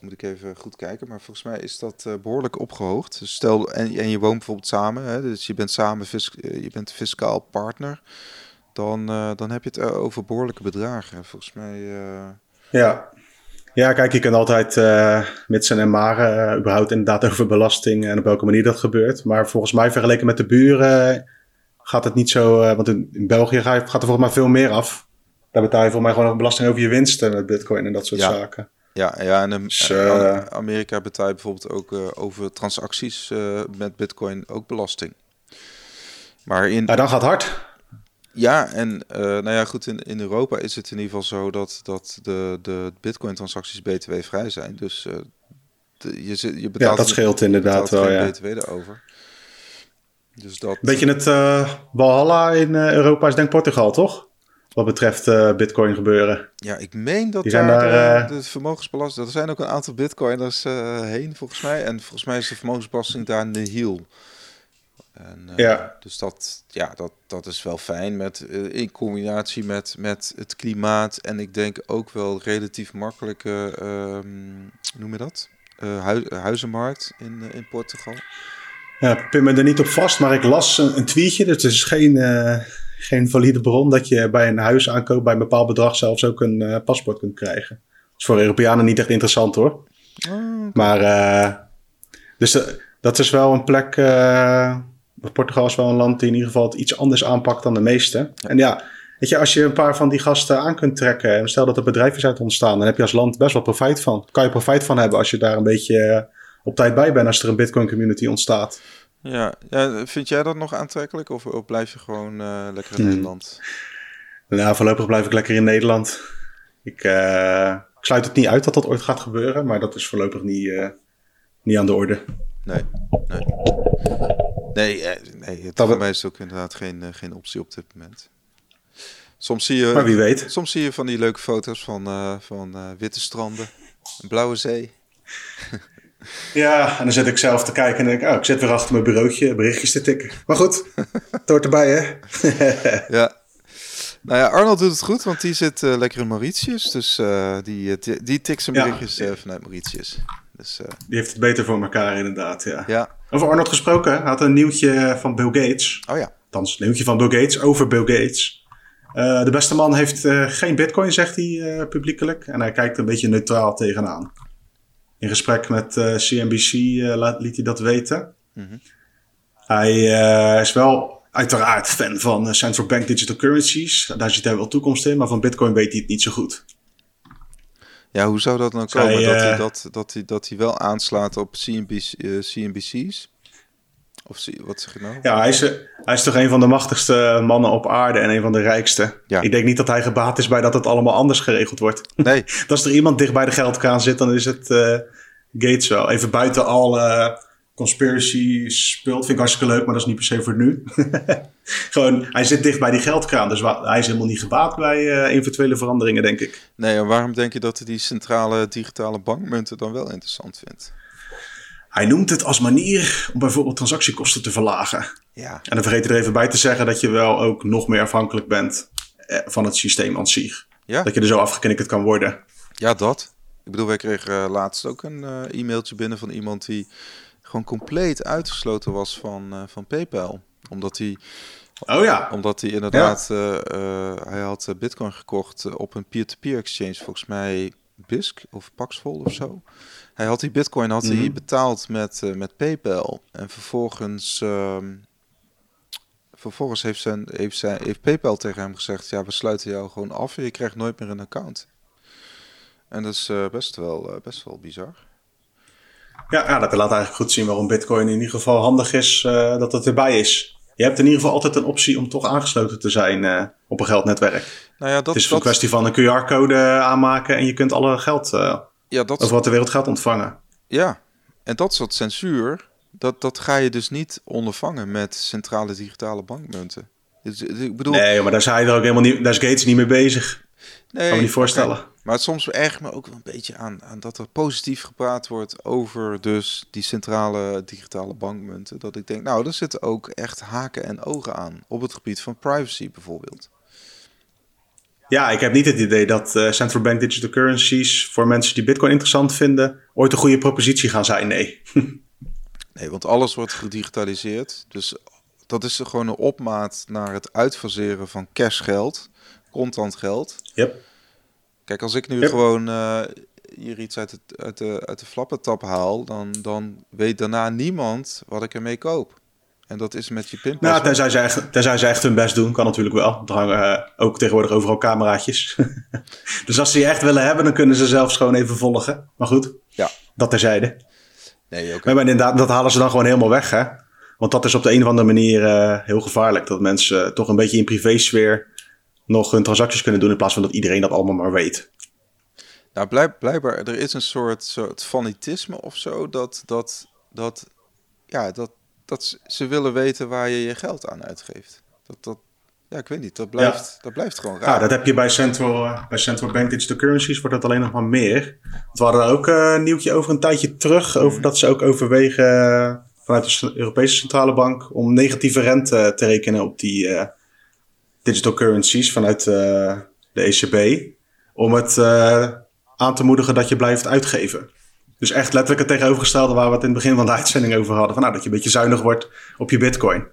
moet ik even goed kijken, maar volgens mij is dat uh, behoorlijk opgehoogd. Dus stel, en, en je woont bijvoorbeeld samen, hè, dus je bent samen fis, uh, je bent fiscaal partner, dan, uh, dan heb je het over behoorlijke bedragen. Volgens mij. Ja. Ja, kijk, je kan altijd met en maren überhaupt inderdaad over belasting en op welke manier dat gebeurt. Maar volgens mij vergeleken met de buren gaat het niet zo, want in, in België gaat, gaat er volgens mij veel meer af. Daar betaal je volgens mij gewoon belasting over je winsten met bitcoin en dat soort ja. zaken. Ja, ja en Dus, eh, Amerika betaalt bijvoorbeeld ook over transacties met bitcoin ook belasting. Maar in... Ja, dan gaat hard. Ja, en nou ja, goed, in, in Europa is het in ieder geval zo dat, dat de, de bitcoin transacties btw-vrij zijn. Dus de, je, je betaalt... Ja, dat scheelt inderdaad wel, ja. btw erover. Dus dat... Beetje het Valhalla in Europa is denk Portugal, toch? wat betreft uh, bitcoin gebeuren. Ja, ik meen dat Die daar, daar de, de vermogensbelasting... Er zijn ook een aantal bitcoiners uh, heen, volgens mij. En volgens mij is de vermogensbelasting daar nihil. En, uh, ja. Dus dat, ja, dat, dat is wel fijn met, in combinatie met, met het klimaat. En ik denk ook wel relatief makkelijke, um, noem je dat? Hui, huizenmarkt in, in Portugal. Ja, pin me er niet op vast, maar ik las een, een tweetje. Dus het is geen geen valide bron dat je bij een huis aankoop bij een bepaald bedrag zelfs ook een uh, paspoort kunt krijgen. Dat is voor Europeanen niet echt interessant hoor. Oh, okay. Maar uh, dus dat is wel een plek. Portugal is wel een land die in ieder geval het iets anders aanpakt dan de meeste. Ja. En ja, weet je, als je een paar van die gasten aan kunt trekken en stel dat er bedrijven uit ontstaan, dan heb je als land best wel profijt van. Kan je profijt van hebben als je daar een beetje op tijd bij bent als er een Bitcoin community ontstaat. Ja. ja, vind jij dat nog aantrekkelijk of, of blijf je gewoon uh, lekker in hmm. Nederland? Nou, voorlopig blijf ik lekker in Nederland. Ik, uh, ik, sluit het niet uit dat dat ooit gaat gebeuren, maar dat is voorlopig niet, uh, niet aan de orde. Nee, nee. Nee, nee het, mij is ook inderdaad geen, geen optie op dit moment. Soms zie je, maar wie weet. Soms zie je van die leuke foto's van, van witte stranden, een blauwe zee. Ja, en dan zit ik zelf te kijken en denk ik, oh, ik zit weer achter mijn bureautje berichtjes te tikken. Maar goed, het hoort erbij, hè? ja. Nou ja, Arnold doet het goed, want die zit uh, lekker in Mauritius. Dus die, die, die tikt zijn berichtjes ja. vanuit Mauritius. Dus, die heeft het beter voor elkaar, inderdaad, ja. ja. Over Arnold gesproken, hij had een nieuwtje van Bill Gates. Oh ja. Althans, een nieuwtje van Bill Gates over Bill Gates. de beste man heeft geen bitcoin, zegt hij publiekelijk. En hij kijkt een beetje neutraal tegenaan in gesprek met CNBC laat, liet hij dat weten. Mm -hmm. Hij is wel uiteraard fan van central bank digital currencies. Daar ziet hij wel toekomst in, maar van bitcoin weet hij het niet zo goed. Ja, hoe zou dat nou komen dat, hij, dat, dat, hij, dat hij wel aanslaat op CNBC, CNBC's? Of wat zeg je nou? Ja, hij is, hij is toch een van de machtigste mannen op aarde en een van de rijkste. Ja. Ik denk niet dat hij gebaat is bij dat het allemaal anders geregeld wordt. Nee. Als er iemand dicht bij de geldkraan zit, dan is het uh, Gates wel. Even buiten alle conspiracy speelt. Vind ik hartstikke leuk, maar dat is niet per se voor nu. Gewoon, hij zit dicht bij die geldkraan. Dus hij is helemaal niet gebaat bij uh, eventuele veranderingen, denk ik. Nee, en waarom denk je dat hij die centrale digitale bankmunten dan wel interessant vindt? Hij noemt het als manier om bijvoorbeeld transactiekosten te verlagen. Ja. En dan vergeet ik er even bij te zeggen dat je wel ook nog meer afhankelijk bent van het systeem aan zich. Ja. Dat je er zo afgeknikkerd kan worden. Ja, dat. Ik bedoel, wij kregen uh, laatst ook een uh, e-mailtje binnen van iemand die gewoon compleet uitgesloten was van, van PayPal. Omdat hij. Oh ja. Omdat hij inderdaad. Ja. hij had Bitcoin gekocht op een peer-to-peer -peer exchange, volgens mij BISC of Paxful of zo. Hij had die bitcoin had mm -hmm. hij betaald met, uh, met PayPal. En vervolgens, uh, vervolgens heeft, zijn, heeft, zijn, heeft PayPal tegen hem gezegd: Ja, we sluiten jou gewoon af en je krijgt nooit meer een account. En dat is uh, best, wel, uh, best wel bizar. Ja, ja, dat laat eigenlijk goed zien waarom Bitcoin in ieder geval handig is uh, dat het erbij is. Je hebt in ieder geval altijd een optie om toch aangesloten te zijn uh, op een geldnetwerk. Nou ja, dat, het is dat... een kwestie van een QR-code aanmaken en je kunt alle geld uh, ja, dat... over wat de wereld gaat ontvangen. Ja, en dat soort censuur dat, dat ga je dus niet ondervangen met centrale digitale bankmunten. Dus, ik bedoel, nee, maar daar, zijn er ook helemaal niet, daar is Gates niet mee bezig. Nee, kan me niet voorstellen. Maar soms erg me ook wel een beetje aan, aan dat er positief gepraat wordt over dus die centrale digitale bankmunten. Dat ik denk, nou, er zitten ook echt haken en ogen aan op het gebied van privacy bijvoorbeeld. Ja, ik heb niet het idee dat uh, central bank digital currencies voor mensen die Bitcoin interessant vinden ooit een goede propositie gaan zijn. Nee. nee, want alles wordt gedigitaliseerd. Dus dat is gewoon een opmaat naar het uitfaseren van cashgeld, contant geld. Yep. Kijk, als ik nu gewoon uh, hier iets uit, het, uit, de, uit de flappentap haal, dan, dan weet daarna niemand wat ik ermee koop. En dat is met je pinpas. Nou, tenzij ze, echt, tenzij ze echt hun best doen, kan natuurlijk wel. Er hangen uh, ook tegenwoordig overal cameraatjes. dus als ze je echt willen hebben, dan kunnen ze zelfs gewoon even volgen. Maar goed, ja. dat terzijde. Nee, okay. Maar inderdaad, dat halen ze dan gewoon helemaal weg, hè? Want dat is op de een of andere manier uh, heel gevaarlijk. Dat mensen toch een beetje in privésfeer nog hun transacties kunnen doen... in plaats van dat iedereen dat allemaal maar weet. Nou, blijk, blijkbaar, er is een soort, soort fanatisme of zo... dat, dat, dat, ja, dat dat ze willen weten waar je je geld aan uitgeeft. Dat, dat, ja, ik weet niet, dat blijft, dat blijft gewoon raar. Ja, dat heb je bij Central, uh, bij Central Bank Digital Currencies, wordt dat alleen nog maar meer. We hadden ook uh, een nieuwtje over een tijdje terug, over mhm. dat ze ook overwegen uh, vanuit de Europese Centrale Bank om negatieve rente te rekenen op die digital currencies vanuit de ECB. Om het aan te moedigen dat je blijft uitgeven. Dus echt letterlijk het tegenovergestelde waar we het in het begin van de uitzending over hadden. Van, nou, dat je een beetje zuinig wordt op je bitcoin.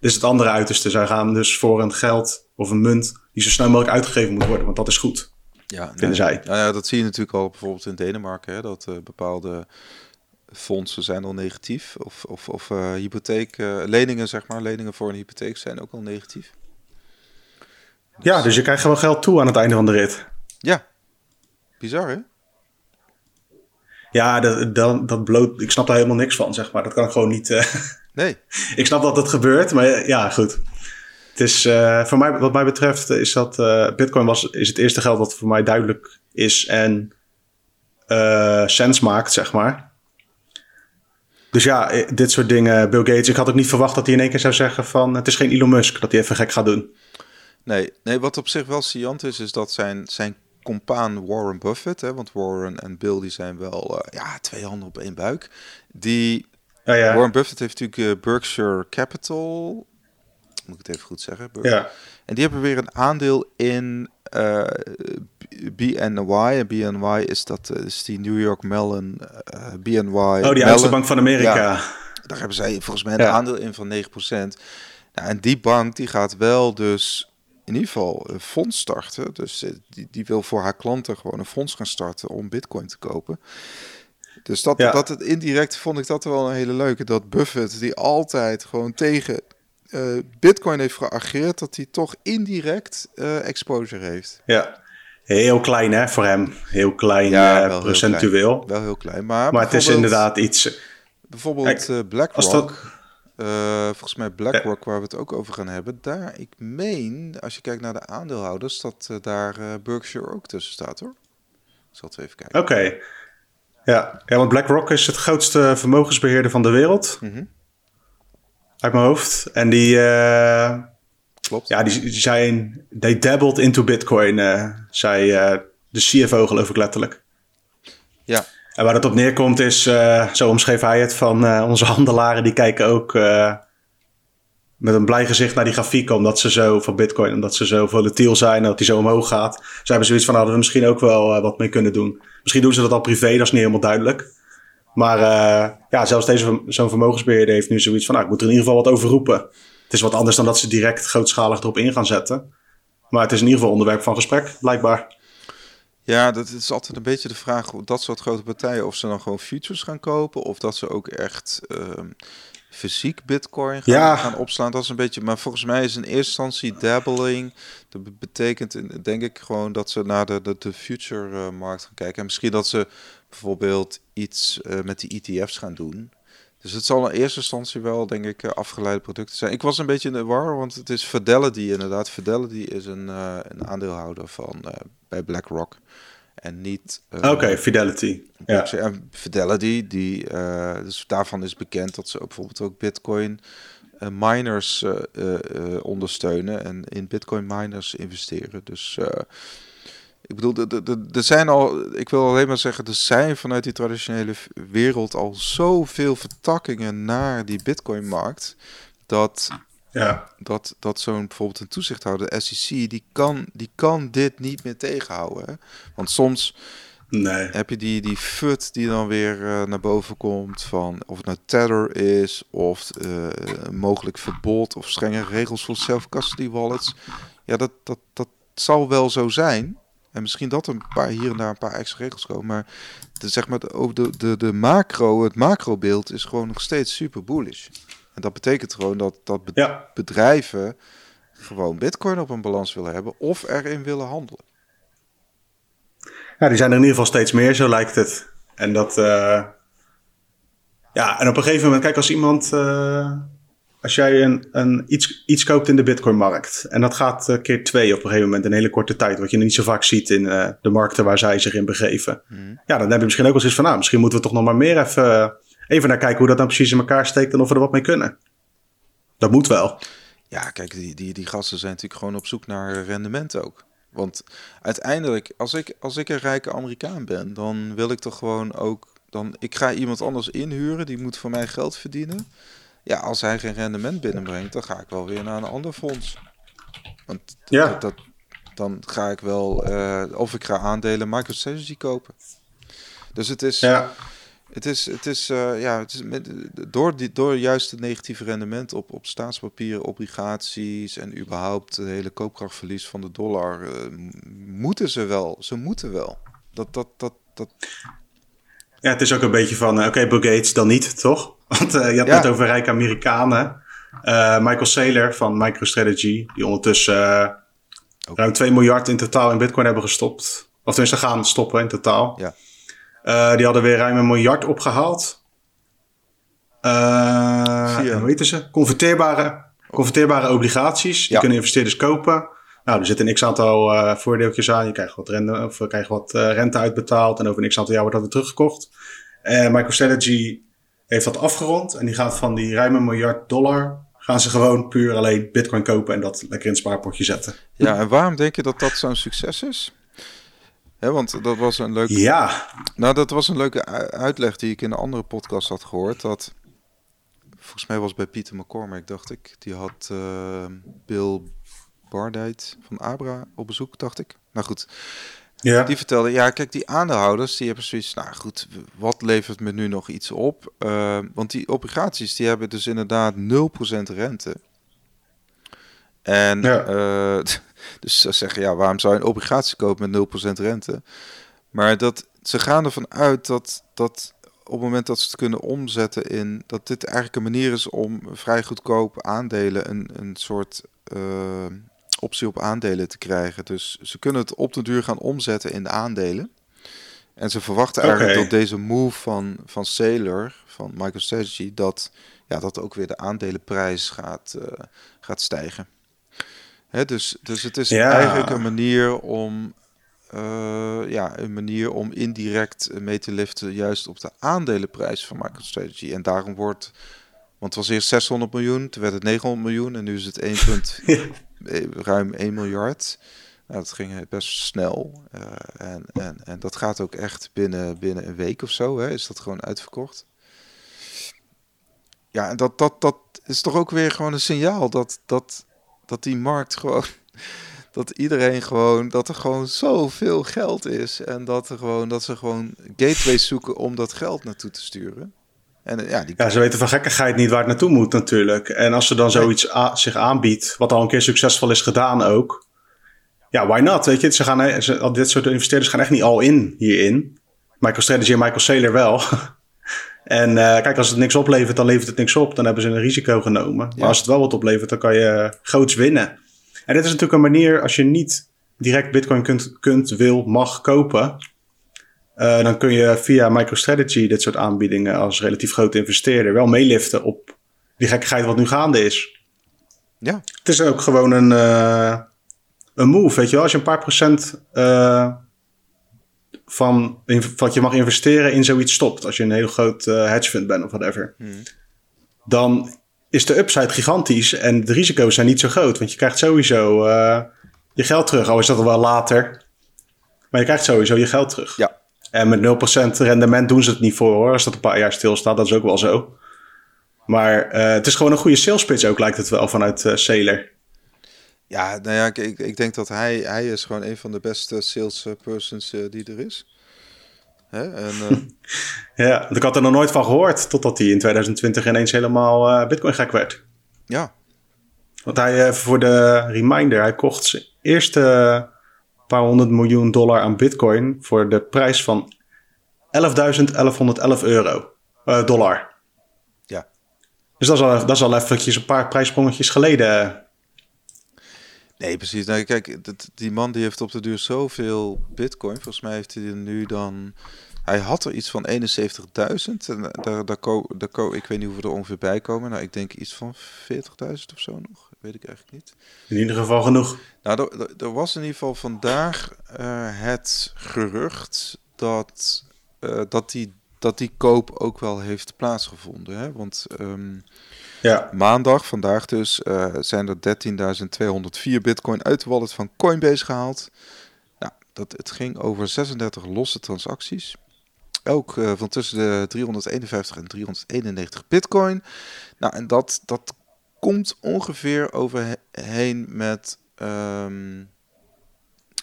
Dus het andere uiterste. Zij gaan dus voor een geld of een munt die zo snel mogelijk uitgegeven moet worden. Want dat is goed, ja, vinden nee, zij. Nou ja, dat zie je natuurlijk al bijvoorbeeld in Denemarken. Hè, dat uh, bepaalde fondsen zijn al negatief. Of, of, of uh, hypotheek, uh, leningen, zeg maar, leningen voor een hypotheek zijn ook al negatief. Ja, dus je krijgt gewoon geld toe aan het einde van de rit. Ja, bizar hè? Ja, dat, dat, dat bloot, ik snap daar helemaal niks van, zeg maar. Dat kan ik gewoon niet. Uh, nee. ik snap dat het gebeurt, maar ja, goed. Het is, uh, voor mij, wat mij betreft, is dat uh, Bitcoin was, is het eerste geld dat voor mij duidelijk is en sens maakt, zeg maar. Dus ja, dit soort dingen, Bill Gates, ik had ook niet verwacht dat hij in één keer zou zeggen van het is geen Elon Musk, dat hij even gek gaat doen. Nee, nee wat op zich wel saillant is, is dat zijn, zijn compaan Warren Buffett, hè, want Warren en Bill die zijn wel uh, ja, twee handen op één buik. Die oh ja. Warren Buffett heeft natuurlijk uh, Berkshire Capital, moet ik het even goed zeggen. Ja. En die hebben weer een aandeel in uh, BNY. En BNY is dat is die New York Mellon BNY. Oh, die oudste bank van Amerika. Ja, daar hebben zij volgens mij een aandeel in van 9%. Nou, en die bank die gaat wel dus in ieder geval een fonds starten. Dus eh, die, die wil voor haar klanten gewoon een fonds gaan starten om bitcoin te kopen. Dus dat, dat het indirect vond ik dat wel een hele leuke. Dat Buffett, die altijd gewoon tegen uh, bitcoin heeft geageerd, dat hij toch indirect uh, exposure heeft. Ja, heel klein hè, voor hem. Heel klein ja, wel procentueel. Heel klein. Wel heel klein, maar, maar het is inderdaad iets... Bijvoorbeeld BlackRock... Uh, volgens mij BlackRock, waar we het ook over gaan hebben. Daar, ik meen, als je kijkt naar de aandeelhouders, dat uh, daar uh, Berkshire ook tussen staat hoor. Ik zal het even kijken. Oké. Ja. ja, want BlackRock is het grootste vermogensbeheerder van de wereld. Mm -hmm. Uit mijn hoofd. En die... Klopt. Ja, die, die zijn... They dabbled into Bitcoin, zei de CFO geloof ik letterlijk. Ja. En waar het op neerkomt is, uh, zo omschreef hij het, van uh, onze handelaren die kijken ook uh, met een blij gezicht naar die grafieken, omdat ze zo van Bitcoin, omdat ze zo volatiel zijn dat die zo omhoog gaat. Ze hebben zoiets van, hadden we misschien ook wel wat mee kunnen doen. Misschien doen ze dat al privé, dat is niet helemaal duidelijk. Maar ja, zelfs deze zo'n vermogensbeheerder heeft nu zoiets van, nou, ik moet er in ieder geval wat over roepen. Het is wat anders dan dat ze direct grootschalig erop in gaan zetten. Maar het is in ieder geval onderwerp van gesprek, blijkbaar. Ja, dat is altijd een beetje de vraag, dat soort grote partijen, of ze dan gewoon futures gaan kopen, of dat ze ook echt uh, fysiek bitcoin gaan, ja. gaan, opslaan. Dat is een beetje, maar volgens mij is in eerste instantie dabbling, dat betekent denk ik gewoon dat ze naar de, de, de future uh, markt gaan kijken. En misschien dat ze bijvoorbeeld iets uh, met die ETF's gaan doen. Dus het zal in eerste instantie wel, denk ik, eh, afgeleide producten zijn. Ik was een beetje in de war, want het is Fidelity inderdaad. Fidelity is een, uh, een aandeelhouder van uh, bij BlackRock. En niet... Oké, Fidelity. Ja. En Fidelity, die, dus daarvan is bekend dat ze ook bijvoorbeeld ook Bitcoin miners ondersteunen en in Bitcoin miners investeren. Dus ik bedoel, er zijn al, ik wil alleen maar zeggen, er zijn vanuit die traditionele wereld al zoveel vertakkingen naar die Bitcoin-markt. Dat, ja. dat, dat zo'n bijvoorbeeld een toezichthouder, de SEC, die kan, die kan dit niet meer tegenhouden. Hè? Want soms nee. heb je die, die FUT die dan weer uh, naar boven komt van of het nou Tether is of uh, mogelijk verbod of strenge regels voor self-custody wallets. Ja, dat, dat, dat zal wel zo zijn. En misschien dat een paar hier en daar een paar extra regels komen. Maar de, zeg maar de, de, de, de macro, het macrobeeld is gewoon nog steeds super bullish. En dat betekent gewoon dat, dat ja. bedrijven gewoon bitcoin op een balans willen hebben of erin willen handelen. Ja, die zijn er in ieder geval steeds meer, zo lijkt het. En dat. Uh... Ja, en op een gegeven moment, kijk, als iemand. Uh als jij een, een, iets, iets koopt in de Bitcoin-markt en dat gaat uh, keer twee op een gegeven moment een hele korte tijd, wat je niet zo vaak ziet in uh, de markten waar zij zich in begeven. Mm. Ja, dan heb je misschien ook wel eens van, nou, misschien moeten we toch nog maar meer even, uh, even naar kijken hoe dat dan precies in elkaar steekt en of we er wat mee kunnen. Dat moet wel. Ja, kijk, die, die, die gasten zijn natuurlijk gewoon op zoek naar rendement ook. Want uiteindelijk, als ik, als ik een rijke Amerikaan ben, dan wil ik toch gewoon ook. Dan, ik ga iemand anders inhuren, die moet voor mij geld verdienen. Ja, als hij geen rendement binnenbrengt, dan ga ik wel weer naar een ander fonds. Want ja. dat, dan ga ik wel, uh, of ik ga aandelen MicroStrategy kopen. Dus het is, ja. het is, het is, uh, ja, het is met, door, die, door juist het negatieve rendement op, op staatspapieren, obligaties en überhaupt het hele koopkrachtverlies van de dollar, uh, moeten ze wel, ze moeten wel. Dat, dat, dat, dat... Ja, het is ook een beetje van, oké, okay, Bill Gates dan niet, toch? Want uh, je had ja. het over rijke Amerikanen. Uh, Michael Saylor van MicroStrategy, die ondertussen uh, ruim 2 miljard in totaal in Bitcoin hebben gestopt. Of tenminste gaan stoppen in totaal. Ja. die hadden weer ruim een miljard opgehaald. hoe weten ze? Converteerbare, converteerbare obligaties. Die Ja. kunnen investeerders kopen. Nou, er zitten een x-aantal uh, voordeeltjes aan. Je krijgt wat, rente, of, krijgt wat uh, rente uitbetaald. En over een x-aantal jaar wordt dat weer teruggekocht. En MicroStrategy heeft dat afgerond. En die gaat van die ruime miljard dollar... gaan ze gewoon puur alleen bitcoin kopen... en dat lekker in het spaarpotje zetten. Ja, en waarom denk je dat dat zo'n succes is? Hè, want dat was een leuke... Ja. Nou, dat was een leuke uitleg die ik in een andere podcast had gehoord. Dat... Volgens mij was bij Pieter McCormick, dacht ik. Die had uh, Bill Bardite van Abra op bezoek, dacht ik. Nou goed, ja. die vertelde, ja, kijk, die aandeelhouders, die hebben zoiets, nou goed, wat levert me nu nog iets op? Uh, want die obligaties, die hebben dus inderdaad 0% rente. En ja. uh, dus ze zeggen, ja, waarom zou je een obligatie kopen met 0% rente? Maar dat, ze gaan ervan uit dat, dat op het moment dat ze het kunnen omzetten in dat dit eigenlijk een manier is om vrij goedkoop aandelen een, een soort uh, optie op aandelen te krijgen. Dus ze kunnen het op de duur gaan omzetten in de aandelen. En ze verwachten eigenlijk Oké. dat deze move van, van Sailor, van MicroStrategy, dat, ja, dat ook weer de aandelenprijs gaat, uh, gaat stijgen. Hè, dus, dus het is Ja. eigenlijk een manier om uh, ja, een manier om indirect mee te liften juist op de aandelenprijs van MicroStrategy. En daarom wordt, want het was eerst 600 miljoen, toen werd het 900 miljoen en nu is het 1, Ja. Ruim 1 miljard. Nou, dat ging best snel. Uh, en, en, en dat gaat ook echt binnen, binnen een week of zo, hè, is dat gewoon uitverkocht. Ja, en dat, dat, dat is toch ook weer gewoon een signaal dat, dat, dat die markt gewoon dat iedereen gewoon, dat er gewoon zoveel geld is. En dat, er gewoon, dat ze gewoon gateways zoeken om dat geld naartoe te sturen. En ja, die... Ja, ze weten van gekkigheid niet waar het naartoe moet natuurlijk. En als er dan zoiets zich aanbiedt, wat al een keer succesvol is gedaan ook. Ja, why not? Weet je, ze gaan, ze, dit soort investeerders gaan echt niet al in hierin. MicroStrategy en Michael Saylor wel. en uh, kijk, als het niks oplevert, dan levert het niks op. Dan hebben ze een risico genomen. Maar Ja. als het wel wat oplevert, dan kan je groots winnen. En dit is natuurlijk een manier, als je niet direct bitcoin kunt, kunt wil, mag kopen... Uh, dan kun je via MicroStrategy dit soort aanbiedingen als relatief grote investeerder wel meeliften op die gekkigheid wat nu gaande is. Ja. Het is ook gewoon een, uh, een move, weet je wel. Als je een paar procent uh, van wat je mag investeren in zoiets stopt. Als je een heel groot hedge fund bent of whatever. Hmm. Dan is de upside gigantisch en de risico's zijn niet zo groot. Want je krijgt sowieso je geld terug. Al is dat wel later. Maar je krijgt sowieso je geld terug. Ja. En met 0% rendement doen ze het niet voor hoor. Als dat een paar jaar stilstaat, dat is ook wel zo. Maar uh, het is gewoon een goede sales pitch ook, lijkt het wel, vanuit uh, Sailor. Ja, nou ja, ik, ik denk dat hij, hij is gewoon een van de beste salespersons uh, die er is. Hè? En, ja, ik had er nog nooit van gehoord, totdat hij in 2020 ineens helemaal bitcoin gek werd. Ja. Want hij, voor de reminder, hij kocht zijn eerste paar honderd miljoen dollar aan bitcoin voor de prijs van 11.1111 euro, dollar. Dus dat is al, dat is al eventjes een paar prijsprongetjes geleden. Nee, precies. Nou, kijk, die man die heeft op de duur zoveel bitcoin. Volgens mij heeft hij er nu dan... Hij had er iets van 71.000. En daar, daar, ko, daar ko, ik weet niet hoeveel er ongeveer bij komen. Nou, ik denk iets van 40.000 of zo nog. Weet ik eigenlijk niet. In ieder geval genoeg. Nou, er, er was in ieder geval vandaag uh, het gerucht dat, uh, dat die dat die koop ook wel heeft plaatsgevonden. Hè? Want um, ja. maandag, vandaag dus, uh, zijn er 13.204 bitcoin uit de wallet van Coinbase gehaald. Nou, dat, het ging over 36 losse transacties. Elk uh, van tussen de 351 en 391 bitcoin. Nou, en dat, dat komt ongeveer overheen met... Um,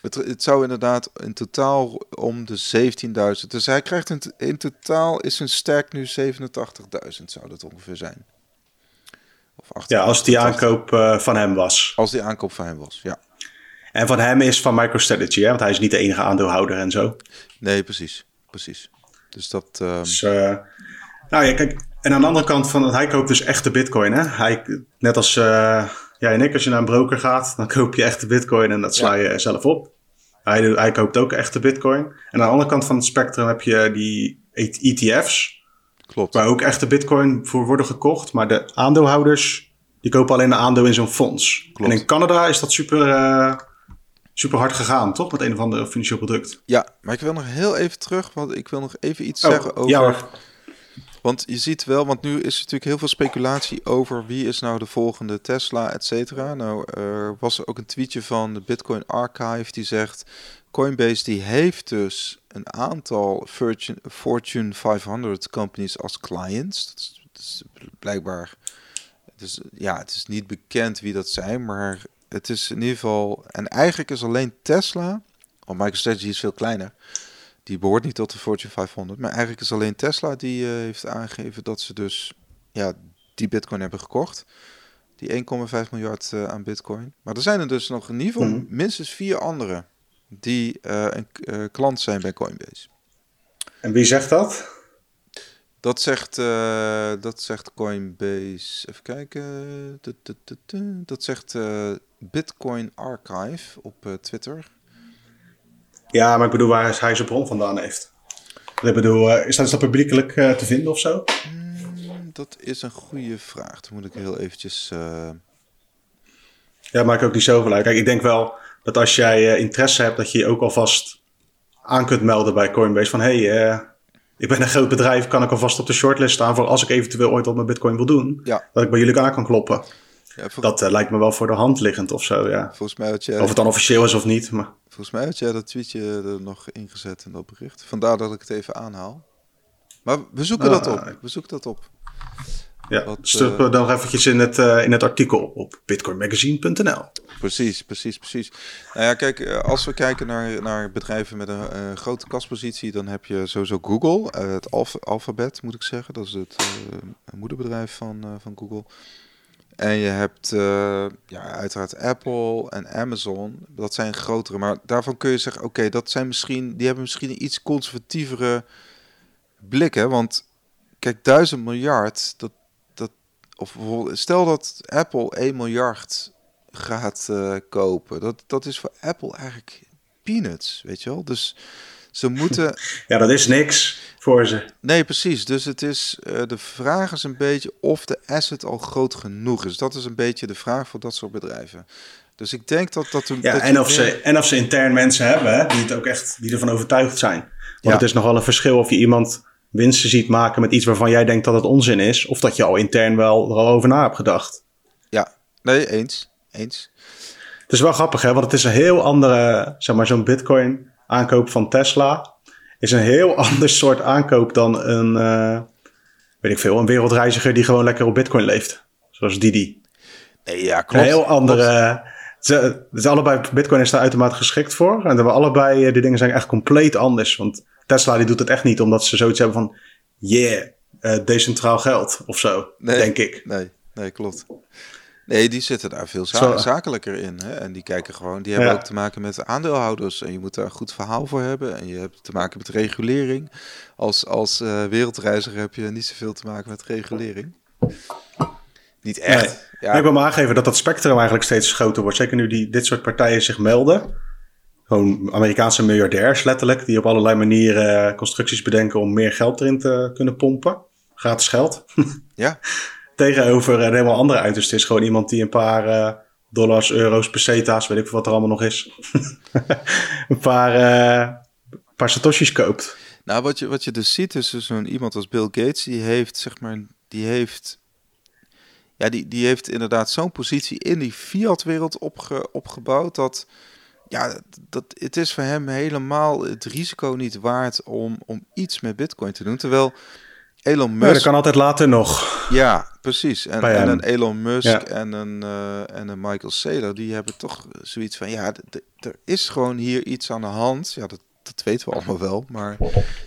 het, het zou inderdaad in totaal om de 17.000. Dus hij krijgt in, in totaal is een sterk nu 87.000 zou dat ongeveer zijn. Of ja, als die aankoop uh, van hem was. Als die aankoop van hem was, ja. En van hem is van MicroStrategy, hè? want hij is niet de enige aandeelhouder en zo. Nee, precies. precies. Dus dat... Uh... Dus, uh, nou ja, kijk, en aan de andere kant van, hij koopt dus echte bitcoin. Hè? Hij, net als uh, jij en ik, als je naar een broker gaat, dan koop je echte bitcoin en dat sla je zelf op. Hij, hij koopt ook echte bitcoin. En aan de andere kant van het spectrum heb je die ETF's. Klopt. Waar ook echte bitcoin voor worden gekocht. Maar de aandeelhouders, die kopen alleen een aandeel in zo'n fonds. Klopt. En in Canada is dat super, uh, super hard gegaan, toch? Met een of ander financieel product. Ja, maar ik wil nog heel even terug, want ik wil nog even iets oh, zeggen over... Ja want je ziet wel, want nu is er natuurlijk heel veel speculatie over wie is nou de volgende Tesla, et cetera. Nou, er was ook een tweetje van de Bitcoin Archive die zegt... Coinbase die heeft dus een aantal Fortune, Fortune 500 companies als clients. Dat is, blijkbaar... Dus ja, het is niet bekend wie dat zijn, maar het is in ieder geval... En eigenlijk is alleen Tesla, want MicroStrategy is veel kleiner die behoort niet tot de Fortune 500. Maar eigenlijk is alleen Tesla die uh, heeft aangegeven dat ze dus ja, die bitcoin hebben gekocht. Die 1,5 miljard uh, aan bitcoin. Maar er zijn er dus nog in ieder geval mm. minstens vier andere die uh, een klant zijn bij Coinbase. En wie zegt dat? Dat zegt, dat zegt Coinbase. Even kijken. Dat zegt Bitcoin Archive op Twitter. Ja, maar ik bedoel waar hij zijn bron vandaan heeft. Ik bedoel, uh, is, dat, is dat publiekelijk uh, te vinden of zo? Mm, dat is een goede vraag. Dan moet ik heel eventjes... Uh... Ja, maak ook niet zoveel uit. Kijk, ik denk wel dat als jij interesse hebt, dat je je ook alvast aan kunt melden bij Coinbase. Van, hé, hey, ik ben een groot bedrijf, kan ik alvast op de shortlist staan voor als ik eventueel ooit wat met Bitcoin wil doen. Ja. Dat ik bij jullie aan kan kloppen. Ja, Dat lijkt me wel voor de hand liggend of zo, ja. Volgens mij had je... Of het dan officieel is of niet, maar... Volgens mij had jij dat tweetje er nog ingezet in dat bericht. Vandaar dat ik het even aanhaal. Maar we zoeken dat op. We zoeken dat op. Ja, Wat, stuk uh, dan eventjes in het, uh, in het artikel op bitcoinmagazine.nl. Precies, precies, precies. Nou ja, kijk, eh, als we kijken naar, naar bedrijven met een uh, grote kaspositie, dan heb je sowieso Google, het alf alfabet moet ik zeggen. Dat is het moederbedrijf van, van Google. En je hebt uh, ja, uiteraard Apple en Amazon. Dat zijn grotere. Maar daarvan kun je zeggen, oké, dat zijn misschien, die hebben misschien een iets conservatievere blik. Hè? Want kijk, duizend miljard, dat, dat, of stel dat Apple 1 miljard gaat uh, kopen. Dat, dat is voor Apple eigenlijk peanuts, weet je wel. Dus ze moeten... Ja, dat is niks voor ze. Nee, precies. Dus het is, uh, de vraag is een beetje of de asset al groot genoeg is. Dat is een beetje de vraag voor dat soort bedrijven. Dus ik denk dat dat... ja, dat en, of ze, en of ze intern mensen hebben die, het ook echt, die ervan overtuigd zijn. Want het is nogal een verschil of je iemand winsten ziet maken met iets waarvan jij denkt dat het onzin is, of dat je al intern wel er al over na hebt gedacht. Ja, nee, eens. Eens. Het is wel grappig, hè? Want het is een heel andere, zeg maar, zo'n Bitcoin aankoop van Tesla is een heel ander soort aankoop dan een, uh, weet ik veel, een wereldreiziger die gewoon lekker op Bitcoin leeft. Zoals Didi. Nee, ja, klopt. Een heel andere. Ze, dus allebei, Bitcoin is daar uitermate geschikt voor. En we allebei, eh, die dingen zijn echt compleet anders. Want Tesla die doet het echt niet omdat ze zoiets hebben van, yeah, uh, decentraal geld of zo, denk ik. Nee, nee, klopt. Nee, die zitten daar veel zakelijker in. Hè? En die kijken gewoon, die hebben ook te maken met aandeelhouders. En je moet daar een goed verhaal voor hebben. En je hebt te maken met regulering. Als, als uh, wereldreiziger heb je niet zoveel te maken met regulering. Niet echt. Ja. ik wil maar aangeven dat dat spectrum eigenlijk steeds groter wordt. Zeker nu die, dit soort partijen zich melden. Gewoon Amerikaanse miljardairs letterlijk. Die op allerlei manieren constructies bedenken om meer geld erin te kunnen pompen. Gratis geld. Ja. Tegenover een helemaal andere uiterste is gewoon iemand die een paar uh, dollars, euro's, peseta's, weet ik wat er allemaal nog is. een paar, uh, paar satoshis koopt. Nou, wat je, wat je dus ziet is dus zo'n iemand als Bill Gates, die heeft, zeg maar, die heeft, ja, die, die heeft inderdaad zo'n positie in die fiat-wereld opge, opgebouwd dat, ja, dat, het is voor hem helemaal het risico niet waard om, om iets met bitcoin te doen. Terwijl Elon Musk... Ja, dat kan altijd later nog. Ja, precies. En, en een Elon Musk en, een, uh, en een Michael Saylor, die hebben toch zoiets van... Ja, er is gewoon hier iets aan de hand. Ja, dat, dat weten we allemaal wel. Maar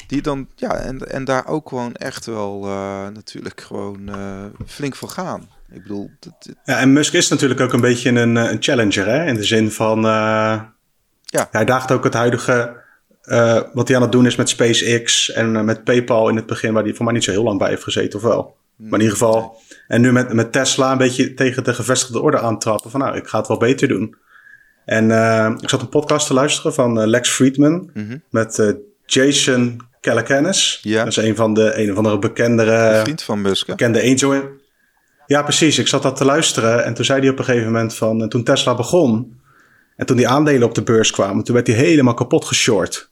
die dan... Ja, en, en daar ook gewoon echt wel uh, natuurlijk gewoon uh, flink voor gaan. Ik bedoel... Dat, Ja, en Musk is natuurlijk ook een beetje een, een challenger, hè? In de zin van... ja. Hij daagt ook het huidige uh, wat hij aan het doen is met SpaceX en uh, met PayPal in het begin, waar hij voor mij niet zo heel lang bij heeft gezeten, of wel? Maar in ieder geval. En nu met, met Tesla een beetje tegen de gevestigde orde aantrappen. Van nou, ik ga het wel beter doen. En uh, ik zat een podcast te luisteren van Lex Friedman. Mm -hmm. Met Jason Calacanis. Ja. Dat is een van de een of andere bekendere. vriend van Musk. Bekende angel. Ja, precies. Ik zat dat te luisteren. En toen zei hij op een gegeven moment van. toen Tesla begon. En toen die aandelen op de beurs kwamen. Toen werd hij helemaal kapot geshort.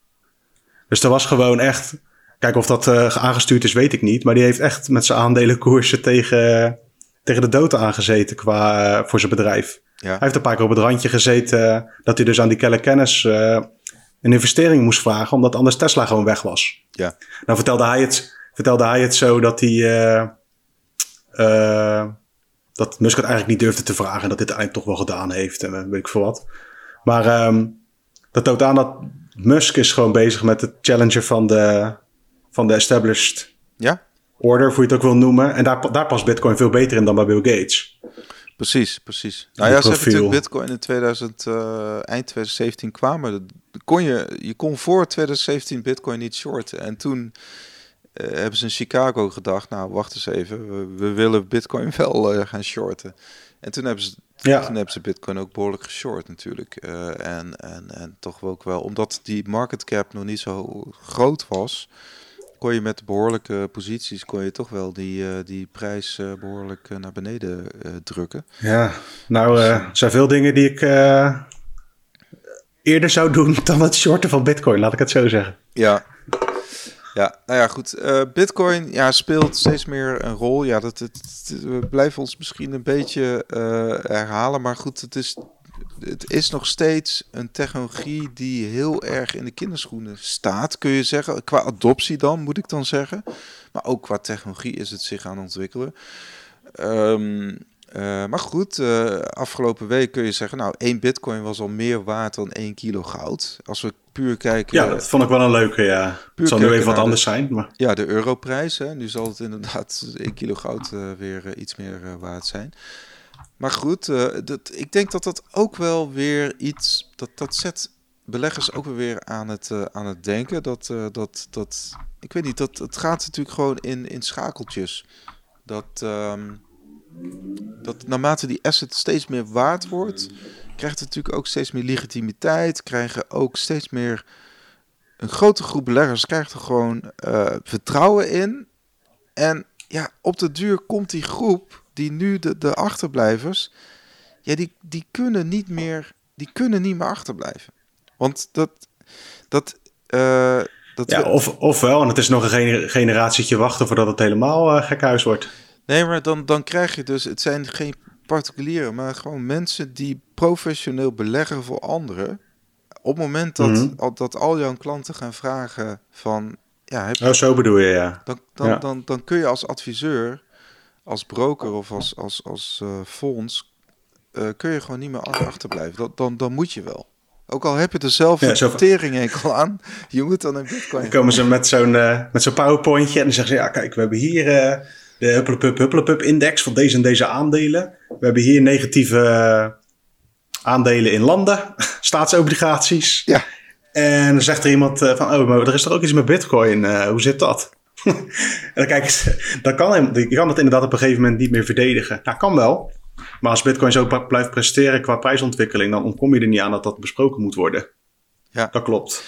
Dus er was gewoon echt. Kijk, of dat uh, aangestuurd is, weet ik niet. Maar die heeft echt met zijn aandelenkoersen tegen, tegen de dood aangezeten qua, uh, voor zijn bedrijf. Ja. Hij heeft een paar keer op het randje gezeten dat hij dus aan die Kelle Kennis een investering moest vragen, omdat anders Tesla gewoon weg was. Ja. Nou vertelde hij het, vertelde hij het zo dat hij. dat Musk het eigenlijk niet durfde te vragen en dat dit eigenlijk toch wel gedaan heeft en weet ik veel wat. Maar um, dat toont aan dat Musk is gewoon bezig met de challenger van de, van de established ja? order, hoe je het ook wil noemen. En daar, daar past Bitcoin veel beter in dan bij Bill Gates. Precies, precies. Nou ja, ze hebben natuurlijk Bitcoin in 2000, uh, eind 2017 kwamen. Kon je, je kon voor 2017 Bitcoin niet shorten. En toen uh, hebben ze in Chicago gedacht, nou wacht eens even, we, we willen Bitcoin wel uh, gaan shorten. En toen hebben ze ja. Toen hebben ze Bitcoin ook behoorlijk geshort natuurlijk. Uh, en, en, en toch ook wel, omdat die market cap nog niet zo groot was, kon je met behoorlijke posities, kon je toch wel die, uh, die prijs uh, behoorlijk naar beneden drukken. Ja, nou, er zijn veel dingen die ik eerder zou doen dan het shorten van Bitcoin, laat ik het zo zeggen. Ja, ja, nou ja, goed. Uh, Bitcoin ja, speelt steeds meer een rol. Ja, dat, het, we blijven ons misschien een beetje uh, herhalen. Maar goed, het is, het is nog steeds een technologie die heel erg in de kinderschoenen staat, kun je zeggen. Qua adoptie dan, moet ik dan zeggen. Maar ook qua technologie is het zich aan het ontwikkelen. Um, uh, maar goed, uh, afgelopen week kun je zeggen, nou, één bitcoin was al meer waard dan één kilo goud. Als we puur kijken... Ja, dat vond ik wel een leuke, ja. Het zal nu even wat anders zijn, maar... Ja, de europrijs, hè. Nu zal het inderdaad één kilo goud uh, weer iets meer waard zijn. Maar goed, dat, ik denk dat dat ook wel weer iets... Dat, dat zet beleggers ook weer aan het, aan het denken. Dat, dat, dat, ik weet niet, dat, het gaat natuurlijk gewoon in, in schakeltjes. Dat... Um, dat naarmate die asset steeds meer waard wordt, krijgt het natuurlijk ook steeds meer legitimiteit, krijgen ook steeds meer een grote groep beleggers krijgt er gewoon uh, vertrouwen in. En ja, op de duur komt die groep, die nu de, de achterblijvers, ja, die, die kunnen niet meer, die kunnen niet meer achterblijven. Want dat, dat, uh, dat Ja, of, ofwel, en het is nog een gener- generatietje wachten voordat het helemaal uh, gekhuis wordt. Nee, maar dan, dan krijg je dus, het zijn geen particulieren, maar gewoon mensen die professioneel beleggen voor anderen. Op het moment dat, Mhm. al, dat al jouw klanten gaan vragen van, ja, heb je, Oh, zo bedoel je, ja. dan, dan, Ja. dan, dan kun je als adviseur, als broker of als, als, als eh, fonds, eh, kun je gewoon niet meer achterblijven. Dat, dan, dan moet je wel. Ook al heb je er zelf Ja, een zo- tering enkel aan, je moet dan in Dan bitcoin. komen ze met zo'n eh, met zo'n powerpointje en dan zeggen ze... Ja, kijk, we hebben hier de Hupplepup Hupplepup index van deze en deze aandelen. We hebben hier negatieve eh, aandelen in landen, staatsobligaties. Ja. En dan zegt er iemand eh, van... Oh, maar er is toch ook iets met bitcoin? eh, hoe zit dat? en dan kijken ze... Dan kan, je kan dat inderdaad op een gegeven moment niet meer verdedigen. Nou, kan wel. Maar als bitcoin zo blijft presteren qua prijsontwikkeling... dan ontkom je er niet aan dat dat besproken moet worden. Ja. Dat klopt.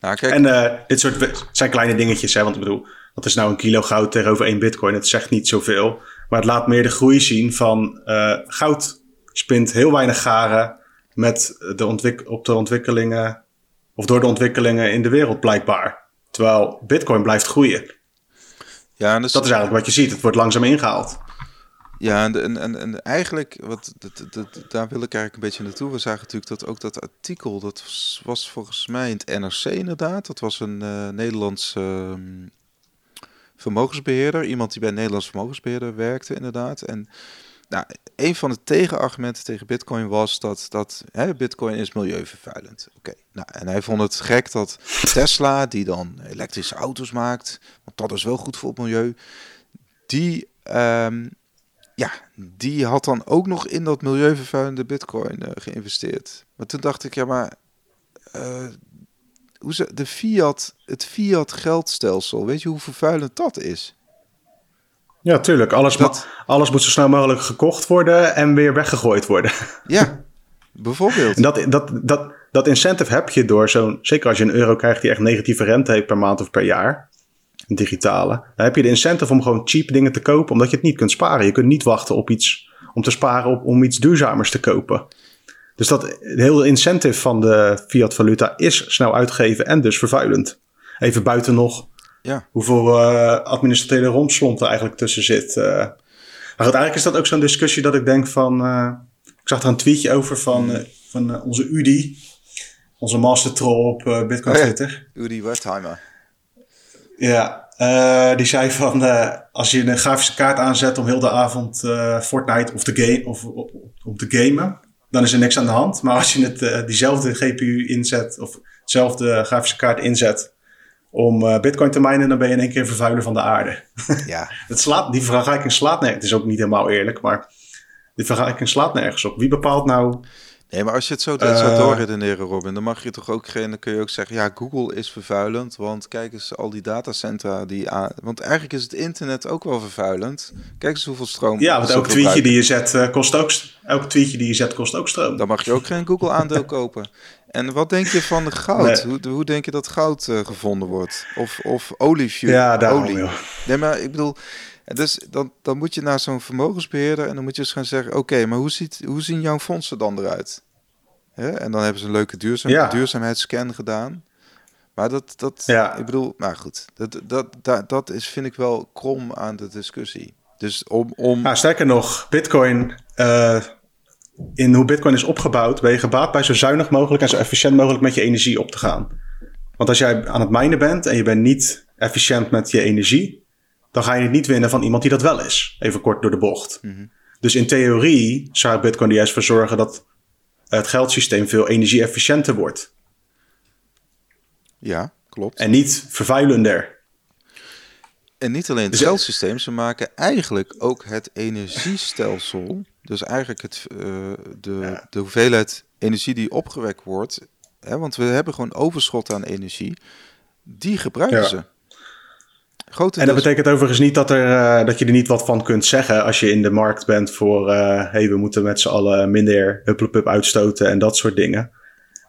Nou, kijk, En dit soort zijn kleine dingetjes, hè? Want ik bedoel, wat is nou een kilo goud tegenover één bitcoin? Het zegt niet zoveel. Maar het laat meer de groei zien van eh, goud spint heel weinig garen met de ontwik op de ontwikkelingen, of door de ontwikkelingen in de wereld blijkbaar. Terwijl bitcoin blijft groeien. ja, en dus, Dat is eigenlijk wat je ziet. Het wordt langzaam ingehaald. Ja, en, en, en, en eigenlijk, wat, dat, dat, daar wil ik eigenlijk een beetje naartoe. We zagen natuurlijk dat ook dat artikel, dat was, volgens mij in het NRC inderdaad. Dat was een eh Nederlands ehm, vermogensbeheerder, iemand die bij Nederlands vermogensbeheerder werkte inderdaad. En nou, een van de tegenargumenten tegen bitcoin was dat, dat hè, bitcoin is milieuvervuilend. Oké, nou, en hij vond het gek dat Tesla, die dan elektrische auto's maakt, want dat is wel goed voor het milieu, die... ehm, ja, die had dan ook nog in dat milieuvervuilende bitcoin eh, geïnvesteerd. Maar toen dacht ik, ja, maar eh, hoe ze, de fiat, het fiat geldstelsel, weet je hoe vervuilend dat is? Ja, tuurlijk. Alles, Dat- alles moet zo snel mogelijk gekocht worden en weer weggegooid worden. Ja, bijvoorbeeld. Dat, dat, dat, dat incentive heb je door zo'n... Zeker als je een euro krijgt die echt negatieve rente heeft per maand of per jaar. Een digitale. Dan heb je de incentive om gewoon cheap dingen te kopen. Omdat je het niet kunt sparen. Je kunt niet wachten op iets... Om te sparen op, om iets duurzamers te kopen. Dus dat de hele incentive van de fiat valuta is snel uitgeven en dus vervuilend. Even buiten nog Ja, hoeveel eh, administratieve rompslomp er eigenlijk tussen zit. eh. Maar goed, eigenlijk is dat ook zo'n discussie dat ik denk van... eh, ik zag er een tweetje over van, eh, van onze UDI. Onze master troll op Bitcoin Oh ja. Twitter. Udi Wertheimer. Ja, die zei van als je een grafische kaart aanzet om heel de avond Fortnite of de game of om te gamen, dan is er niks aan de hand. Maar als je het, eh, diezelfde GPU inzet of dezelfde grafische kaart inzet om eh, Bitcoin te minen, dan ben je in één keer vervuiler van de aarde. Ja, Het slaat, die vergelijking slaat nergens. Het is ook niet helemaal eerlijk, maar die vergelijking slaat nergens op. Wie bepaalt nou nee, maar als je het zo, dat zo Eh. doorredeneren, Robin, dan mag je toch ook geen, dan kun je ook zeggen, ja, Google is vervuilend, want kijk eens al die datacentra die aan, want eigenlijk is het internet ook wel vervuilend. Kijk eens hoeveel stroom. Ja, want elk tweetje die je zet eh, kost ook, elk tweetje die je zet kost ook stroom. Dan mag je ook geen Google-aandeel kopen. En wat denk je van de goud? Nee. Hoe, hoe denk je dat goud eh, gevonden wordt? Of, of oliefuel? Ja, daarom, olie. joh. Nee, maar ik bedoel, dus dan, dan moet je naar zo'n vermogensbeheerder en dan moet je eens gaan zeggen: Oké, maar hoe, ziet, hoe zien jouw fondsen dan eruit? En dan hebben ze een leuke duurzaam, Ja. duurzaamheidsscan gedaan. Maar dat, dat Ja. ik bedoel, nou goed, dat, dat, dat, dat is, vind ik wel krom aan de discussie. Dus om, om Nou, sterker nog, Bitcoin, eh, in hoe Bitcoin is opgebouwd, ben je gebaat bij zo zuinig mogelijk en zo efficiënt mogelijk met je energie op te gaan. Want als jij aan het minen bent en je bent niet efficiënt met je energie, dan ga je het niet winnen van iemand die dat wel is. Even kort door de bocht. Dus in theorie zou Bitcoin er juist voor zorgen dat het geldsysteem veel energie-efficiënter wordt. ja, klopt. En niet vervuilender. En niet alleen het Dus- geldsysteem, ze maken eigenlijk ook het energiestelsel. Dus eigenlijk het, eh, de, de hoeveelheid energie die opgewekt wordt. Hè, want we hebben gewoon overschot aan energie. Die gebruiken Ja. ze. Grote En dat betekent overigens niet dat, er, eh, dat je er niet wat van kunt zeggen als je in de markt bent voor, eh hey, we moeten met z'n allen minder hupplepup uitstoten en dat soort dingen.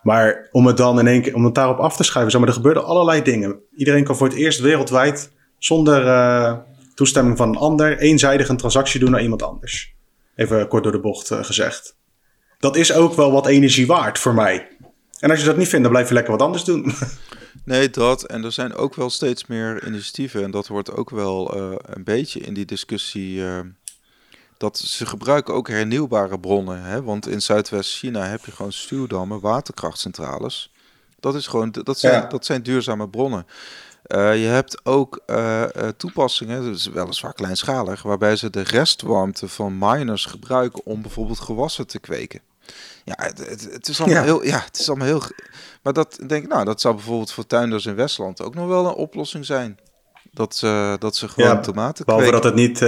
Maar om het dan in één keer, om het daarop af te schuiven, zeg maar, er gebeurden allerlei dingen. Iedereen kan voor het eerst wereldwijd zonder eh, toestemming van een ander eenzijdig een transactie doen naar iemand anders. Even kort door de bocht gezegd. Dat is ook wel wat energie waard voor mij. En als je dat niet vindt, dan blijf je lekker wat anders doen. Nee, dat. En er zijn ook wel steeds meer initiatieven. En dat wordt ook wel uh, een beetje in die discussie. Uh, dat ze gebruiken ook hernieuwbare bronnen. Hè? Want in Zuidwest-China heb je gewoon stuwdammen, waterkrachtcentrales. Dat, is gewoon, dat, zijn, ja. dat zijn duurzame bronnen. Uh, je hebt ook uh, toepassingen, dus weliswaar kleinschalig, waarbij ze de restwarmte van miners gebruiken om bijvoorbeeld gewassen te kweken. Ja, het, het, het is allemaal ja. heel, ja, het is allemaal heel. Maar dat denk ik, nou, dat zou bijvoorbeeld voor tuinders in Westland ook nog wel een oplossing zijn. Dat ze, dat ze gewoon ja, tomaten behalve kweken. dat het niet,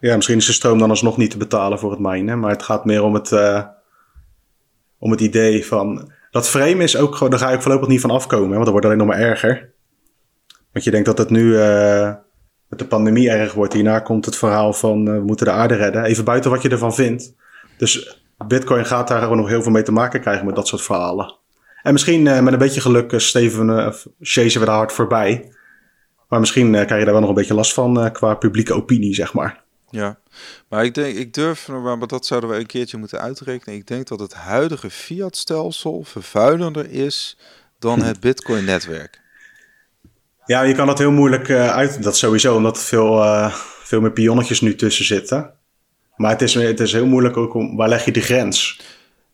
ja, misschien is de stroom dan alsnog niet te betalen voor het minen, maar het gaat meer om het, om het idee van dat frame is ook gewoon, daar ga ik voorlopig niet van afkomen, want dat wordt alleen nog maar erger. Want je denkt dat het nu uh, met de pandemie erg wordt. Hierna komt het verhaal van we moeten de aarde redden. Even buiten wat je ervan vindt. Dus Bitcoin gaat daar gewoon nog heel veel mee te maken krijgen met dat soort verhalen. En misschien uh, met een beetje geluk steven uh, chasen we daar hard voorbij. Maar misschien krijg je daar wel nog een beetje last van qua publieke opinie, zeg maar. Ja, maar ik denk, ik durf, maar dat zouden we een keertje moeten uitrekenen. Ik denk dat het huidige fiat-stelsel vervuilender is dan het Bitcoin-netwerk. Ja, je kan dat heel moeilijk uh, uit. Dat sowieso, omdat er veel, uh, veel meer pionnetjes nu tussen zitten. Maar het is, het is heel moeilijk ook om waar leg je de grens?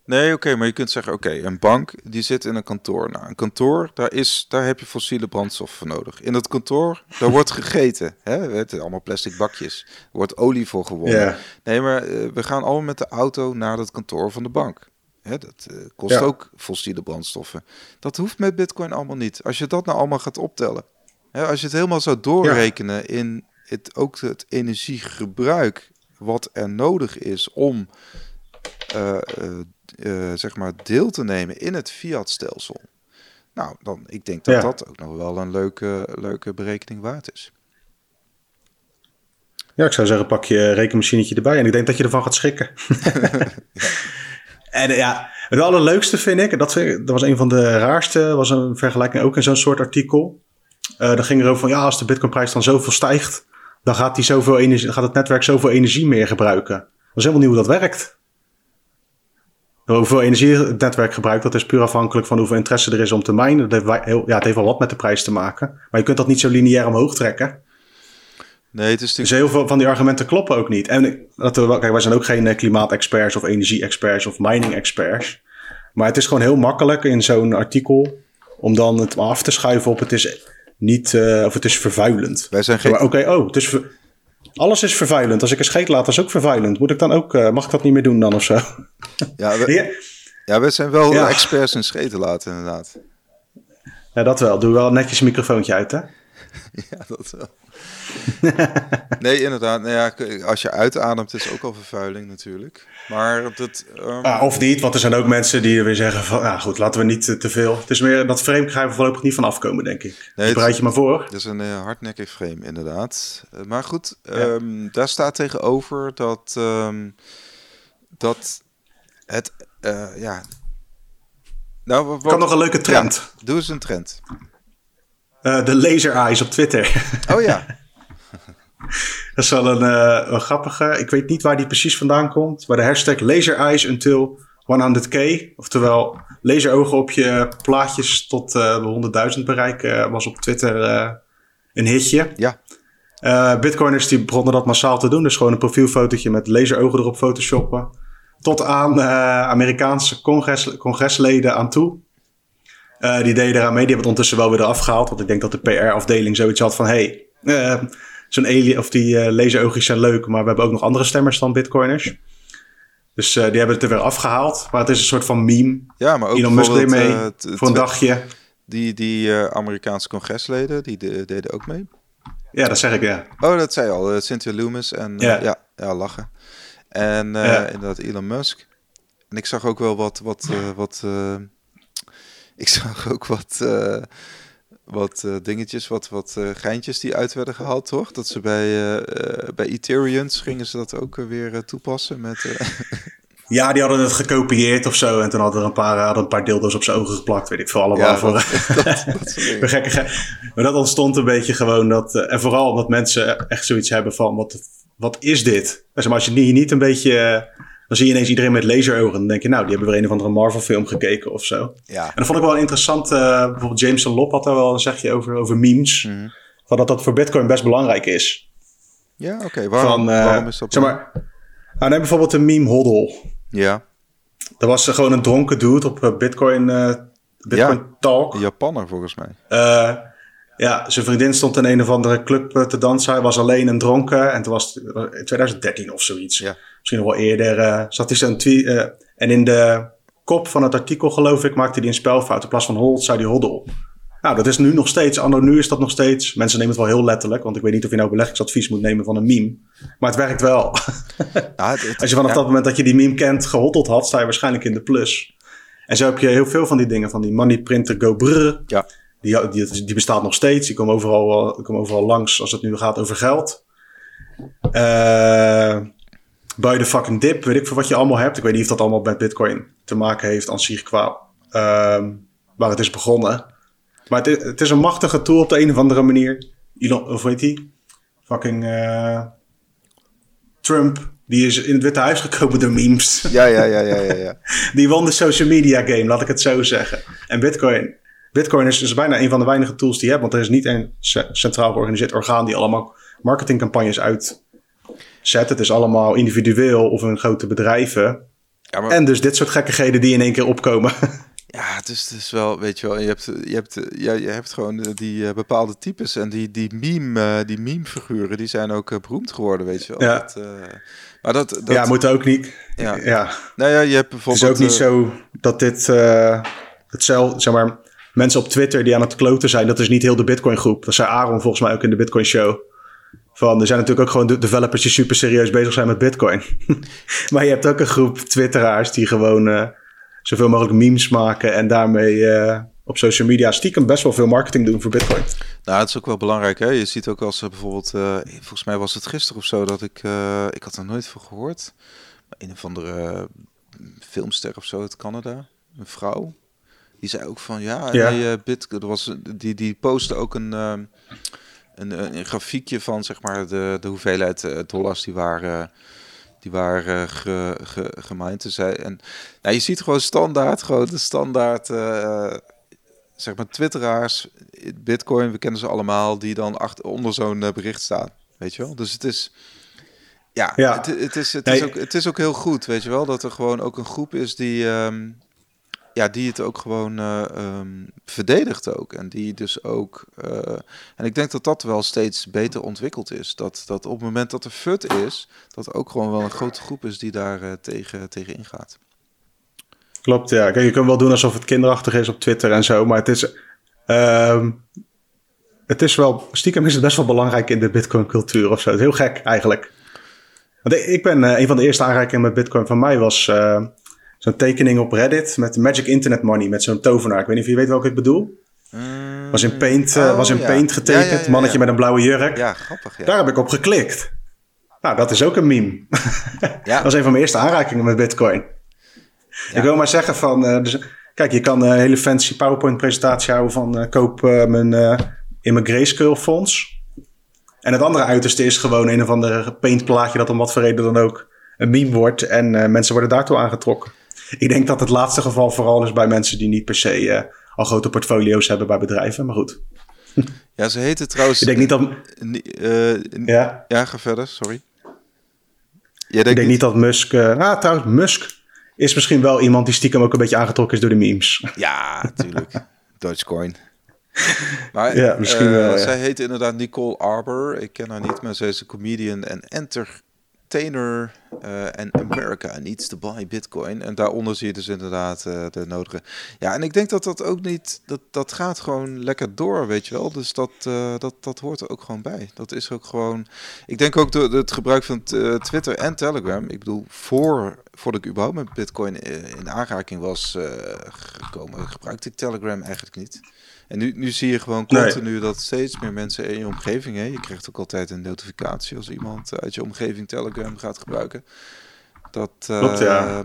Nee, oké, okay, maar je kunt zeggen, oké, okay, een bank die zit in een kantoor. Nou, een kantoor, daar, is, daar heb je fossiele brandstof voor nodig. In dat kantoor, daar wordt gegeten. Hè? Het allemaal plastic bakjes. Er wordt olie voor gewonnen. Yeah. Nee, maar uh, we gaan allemaal met de auto naar dat kantoor van de bank. Hè, dat uh, kost ja. ook fossiele brandstoffen. Dat hoeft met bitcoin allemaal niet. Als je dat nou allemaal gaat optellen. Hè, als je het helemaal zou doorrekenen ja. in het, ook het energiegebruik wat er nodig is om uh, uh, uh, zeg maar deel te nemen in het fiat-stelsel. Nou, dan ik denk dat ja. dat ook nog wel een leuke, leuke berekening waard is. Ja, ik zou zeggen, pak je rekenmachinetje erbij en ik denk dat je ervan gaat schrikken. ja. En ja, het allerleukste vind ik, dat, vind ik, dat was een van de raarste, was een vergelijking ook in zo'n soort artikel. Uh, dan ging er over van, ja, als de bitcoinprijs dan zoveel stijgt, dan gaat, die zoveel energie, gaat het netwerk zoveel energie meer gebruiken. Dat is helemaal niet hoe dat werkt. Hoeveel energie het netwerk gebruikt, dat is puur afhankelijk van hoeveel interesse er is om te minen. Dat heeft, heel, ja, het heeft wel wat met de prijs te maken. Maar je kunt dat niet zo lineair omhoog trekken. Nee, het is Dus heel veel van die argumenten kloppen ook niet. En dat we, kijk, wij zijn ook geen klimaatexperts of energie-experts of mining-experts. Maar het is gewoon heel makkelijk in zo'n artikel om dan het af te schuiven op het is niet, uh, of het is vervuilend. Wij zijn geen... Oké, okay, oh, het is alles is vervuilend. Als ik een scheet laat, is ook vervuilend. Moet ik dan ook, uh, mag ik dat niet meer doen dan of zo? Ja, we, ja. ja we zijn wel ja. experts in scheten laten, inderdaad. Ja, dat wel. Doe wel netjes een microfoontje uit, hè? ja, dat wel. nee, inderdaad. Nou ja, als je uitademt is ook al vervuiling natuurlijk. Maar dat... Um... Ah, of niet, want er zijn ook mensen die weer zeggen van... Ja, goed, laten we niet te, veel... Het is meer dat frame gaan we voorlopig niet van afkomen, denk ik. Nee, dus bereid je maar voor. Dat is een uh, hardnekkig frame, inderdaad. Uh, maar goed, ja. um, daar staat tegenover dat... Um, dat het... Uh, ja... Nou, wat, kan nog een leuke trend. Ja, doe eens een trend. Uh, de laser eyes op Twitter. Oh ja. Dat is wel een, uh, een, grappige. Ik weet niet waar die precies vandaan komt. Maar de hashtag laser eyes until 100k. Oftewel laserogen op je plaatjes tot uh, 100.000 bereik. Uh, was op Twitter een hitje. Ja. Bitcoiners die begonnen dat massaal te doen. Dus gewoon een profielfotootje met laserogen erop photoshoppen. Tot aan Amerikaanse congres, congresleden aan toe. Die deden eraan mee. Die hebben het ondertussen wel weer eraf gehaald. Want ik denk dat de PR-afdeling zoiets had van... hey, zo'n alien of die uh, laseroogjes zijn leuk... maar we hebben ook nog andere stemmers dan bitcoiners. Dus die hebben het er weer afgehaald. Maar het is een soort van meme. Ja, maar ook Elon Musk deed mee voor een dagje. Die, die Amerikaanse congresleden, die de, deden ook mee? Ja, dat zeg ik, ja. Oh, dat zei je al. Cynthia Loomis en ja. ja, ja, lachen. En ja. inderdaad Elon Musk. En ik zag ook wel wat... wat, wat ik zag ook wat, wat uh, dingetjes, wat, wat uh, geintjes die uit werden gehaald, toch? Dat ze bij, bij Ethereums gingen ze dat ook weer toepassen met... Ja, die hadden het gekopieerd of zo. En toen hadden er een paar, hadden een paar dildo's op zijn ogen geplakt. Weet ik veel allemaal ja, voor. Dat, dat, dat gekke, maar dat ontstond een beetje gewoon dat... en vooral omdat mensen echt zoiets hebben van... Wat, wat is dit? Dus als je hier niet een beetje Dan zie je ineens iedereen met laserogen. Dan denk je, nou, die hebben weer een of andere Marvel film gekeken of zo. Ja. En dat vond ik wel interessant. eh, bijvoorbeeld James Lop had daar wel een zegje over, over memes. Mhm. Van dat dat voor Bitcoin best belangrijk is. Ja, oké. Waarom, eh, waarom is dat? Zeg maar, nou, neem bijvoorbeeld de meme Hoddle. Ja, Dat was eh, gewoon een dronken dude op Bitcoin, Bitcoin Ja. Talk. een Japanner volgens mij. Ja, zijn vriendin stond in een of andere club te dansen. Hij was alleen en dronken. En toen was het eh, in 2013 of zoiets. Ja. Misschien nog wel eerder. eh, zat hij tweet. eh, en in de kop van het artikel, geloof ik, maakte hij een spelfout. In plaats van hold, zei hij hoddle. Nou, dat is nu nog steeds. Anno nu is dat nog steeds. Mensen nemen het wel heel letterlijk. Want ik weet niet of je nou beleggingsadvies moet nemen van een meme. Maar het werkt wel. Ja, het- het- Als je vanaf ja, dat moment dat je die meme kent gehoddeld had, sta je waarschijnlijk in de plus. En zo heb je heel veel van die dingen. Van die money printer go brrr. Ja. Die, die, die bestaat nog steeds. Die komen overal, eh, die komen overal langs als het nu gaat over geld. Eh buy the fucking dip. Weet ik veel wat je allemaal hebt. Ik weet niet of dat allemaal met bitcoin te maken heeft aan zich qua ehm, waar het is begonnen. Maar het is, het is een machtige tool op de een of andere manier. Elon, of weet die? Fucking eh, Trump. Die is in het Witte Huis gekomen door memes. ja, ja, ja, ja, ja, ja. Die won de social media game, laat ik het zo zeggen. En Bitcoin. Bitcoin is, is bijna een van de weinige tools die je hebt. Want er is niet een ce- centraal georganiseerd orgaan die allemaal marketingcampagnes uitzet. Het is allemaal individueel of in grote bedrijven. Ja, maar, En dus dit soort gekkigheden die in één keer opkomen. ja het, is, het is wel, weet je wel, je hebt, je hebt, ja, je hebt gewoon eh, die eh, bepaalde types en die, die meme, eh, die meme figuren, die zijn ook beroemd geworden, weet je wel. Ja. Dat, maar dat, dat ja, moet ook niet. ja. Ja, Nou ja, je hebt het bijvoorbeeld... is ook niet zo dat dit hetzelfde, zeg maar, mensen op Twitter die aan het kloten zijn, dat is niet heel de Bitcoin groep. Dat zei Aaron volgens mij ook in de Bitcoin show. Van, er zijn natuurlijk ook gewoon de developers die super serieus bezig zijn met Bitcoin. maar je hebt ook een groep Twitteraars die gewoon eh, zoveel mogelijk memes maken en daarmee eh, op social media stiekem best wel veel marketing doen voor Bitcoin. Nou, het is ook wel belangrijk, hè. Je ziet ook als bijvoorbeeld... eh, volgens mij was het gisteren of zo dat ik... ik had er nooit van gehoord. Maar een of andere filmster of zo uit Canada. Een vrouw. Die zei ook van, ja, Ja. Nee, eh, bit, er was, die, die postte ook een, ehm, een, een, grafiekje van, zeg maar, de, de hoeveelheid eh, dollars die waren... Die waren ge, ge, gemined. Dus hij- en nou, je ziet gewoon standaard, gewoon de standaard eh, zeg maar twitteraars, bitcoin, we kennen ze allemaal, die dan achter, onder zo'n eh, bericht staan. Weet je wel? Dus het is, ja, Ja. Het, het, is, het, Nee. is ook, het is ook heel goed, weet je wel, dat er gewoon ook een groep is die, ehm, ja, die het ook gewoon ehm, verdedigt ook. En die dus ook, eh, en ik denk dat dat wel steeds beter ontwikkeld is. Dat, dat op het moment dat er fut is, dat ook gewoon wel een grote groep is die daar eh, tegen, tegen ingaat. Klopt, ja. Kijk, je kunt wel doen alsof het kinderachtig is op Twitter en zo, maar het is, ehm, het is wel, stiekem is het best wel belangrijk in de Bitcoin-cultuur of zo. Het is heel gek eigenlijk. Want ik- ben, een van de eerste aanrakingen met Bitcoin van mij was zo'n tekening op Reddit met Magic Internet Money, met zo'n tovenaar. Ik weet niet of je weet welke ik bedoel. Was in Paint, eh, Oh, was in ja. Paint getekend, Ja, ja, ja, mannetje met een blauwe jurk. Ja, grappig. Ja. Daar heb ik op geklikt. Nou, dat is ook een meme. Ja. Dat was een van mijn eerste aanrakingen met Bitcoin. Ik wil maar zeggen van... eh, dus, kijk, je kan een hele fancy PowerPoint-presentatie houden van... eh, koop eh, mijn, eh, in mijn Grayscale fonds. En het andere uiterste is gewoon een of andere paintplaatje... dat om wat voor reden dan ook een meme wordt. En eh, mensen worden daartoe aangetrokken. Ik denk dat het laatste geval vooral is bij mensen... die niet per se eh, al grote portfolio's hebben bij bedrijven. Maar goed, Ja, ze heette trouwens. ik denk niet dat... Eh, n- Ja, ja, ga verder, sorry. Jij ik denk niet dat Musk... eh, ah, trouwens, Musk is misschien wel iemand die stiekem ook een beetje aangetrokken is door de memes. Ja, natuurlijk. Dogecoin. Maar Ja, misschien eh, wel, ja. zij heet inderdaad Nicole Arbor. Ik ken haar niet, maar zij is een comedian en entertainer. Eh, En America needs to buy Bitcoin. En daaronder zie je dus inderdaad eh, de nodige. Ja, en ik denk dat dat ook niet. Dat, dat gaat gewoon lekker door, weet je wel. Dus dat, eh, dat, dat hoort er ook gewoon bij. Dat is ook gewoon. Ik denk ook door het gebruik van Twitter en Telegram. Ik bedoel, voor, voordat ik überhaupt met Bitcoin eh, in aanraking was eh, gekomen, gebruikte ik Telegram eigenlijk niet. En nu, nu zie je gewoon Nee. continu dat steeds meer mensen in je omgeving. Hè, je krijgt ook altijd een notificatie als iemand uit je omgeving Telegram gaat gebruiken. Dat, eh, Klopt, ja.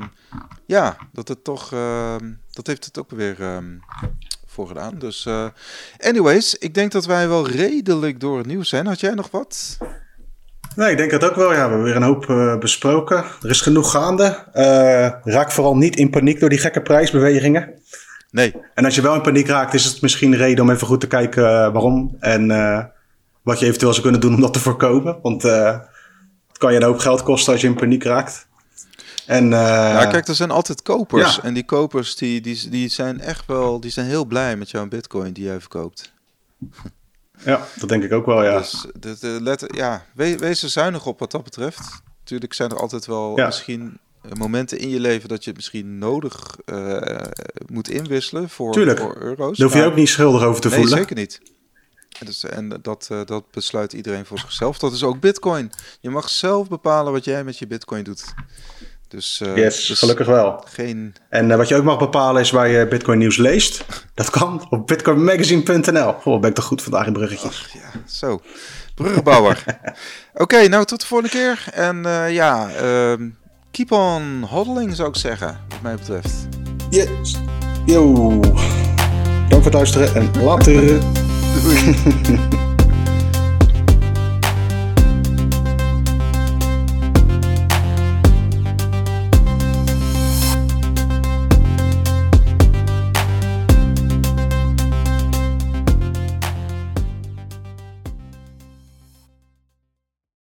ja, dat het toch. ehm, dat heeft het ook weer ehm, voor gedaan. Dus, eh, anyways, ik denk dat wij wel redelijk door het nieuws zijn. Had jij nog wat? Nee, ik denk het ook wel. Ja, we hebben weer een hoop uh, besproken. Er is genoeg gaande. Uh, raak vooral niet in paniek door die gekke prijsbewegingen. Nee. En als je wel in paniek raakt, is het misschien een reden om even goed te kijken uh, waarom. En wat je eventueel zou kunnen doen om dat te voorkomen. Want het kan je een hoop geld kosten als je in paniek raakt. En, ja, kijk, er zijn altijd kopers. Ja. En die kopers die, die, die zijn echt wel die zijn heel blij met jouw bitcoin die jij verkoopt. Ja, dat denk ik ook wel, ja. Dus de, de let, ja, wees, wees er zuinig op wat dat betreft. Natuurlijk zijn er altijd wel ja. misschien momenten in je leven dat je het misschien nodig uh, moet inwisselen voor, Tuurlijk. voor euro's. Daar hoef je ook niet schuldig over te nee, voelen. zeker niet. Dus, en dat, uh, dat besluit iedereen voor zichzelf. Dat is ook bitcoin. Je mag zelf bepalen wat jij met je bitcoin doet. Dus, uh, yes, dus gelukkig wel. Geen... En uh, wat je ook mag bepalen is waar je Bitcoin nieuws leest. Dat kan op bitcoinmagazine.nl. Oh, ben ik toch goed vandaag in bruggetje. Ach, ja, zo. Bruggenbouwer. Oké, okay, nou tot de volgende keer. En uh, ja, keep on hodling zou ik zeggen, wat mij betreft. Yes. Yo. Dank voor het luisteren en later. Doei.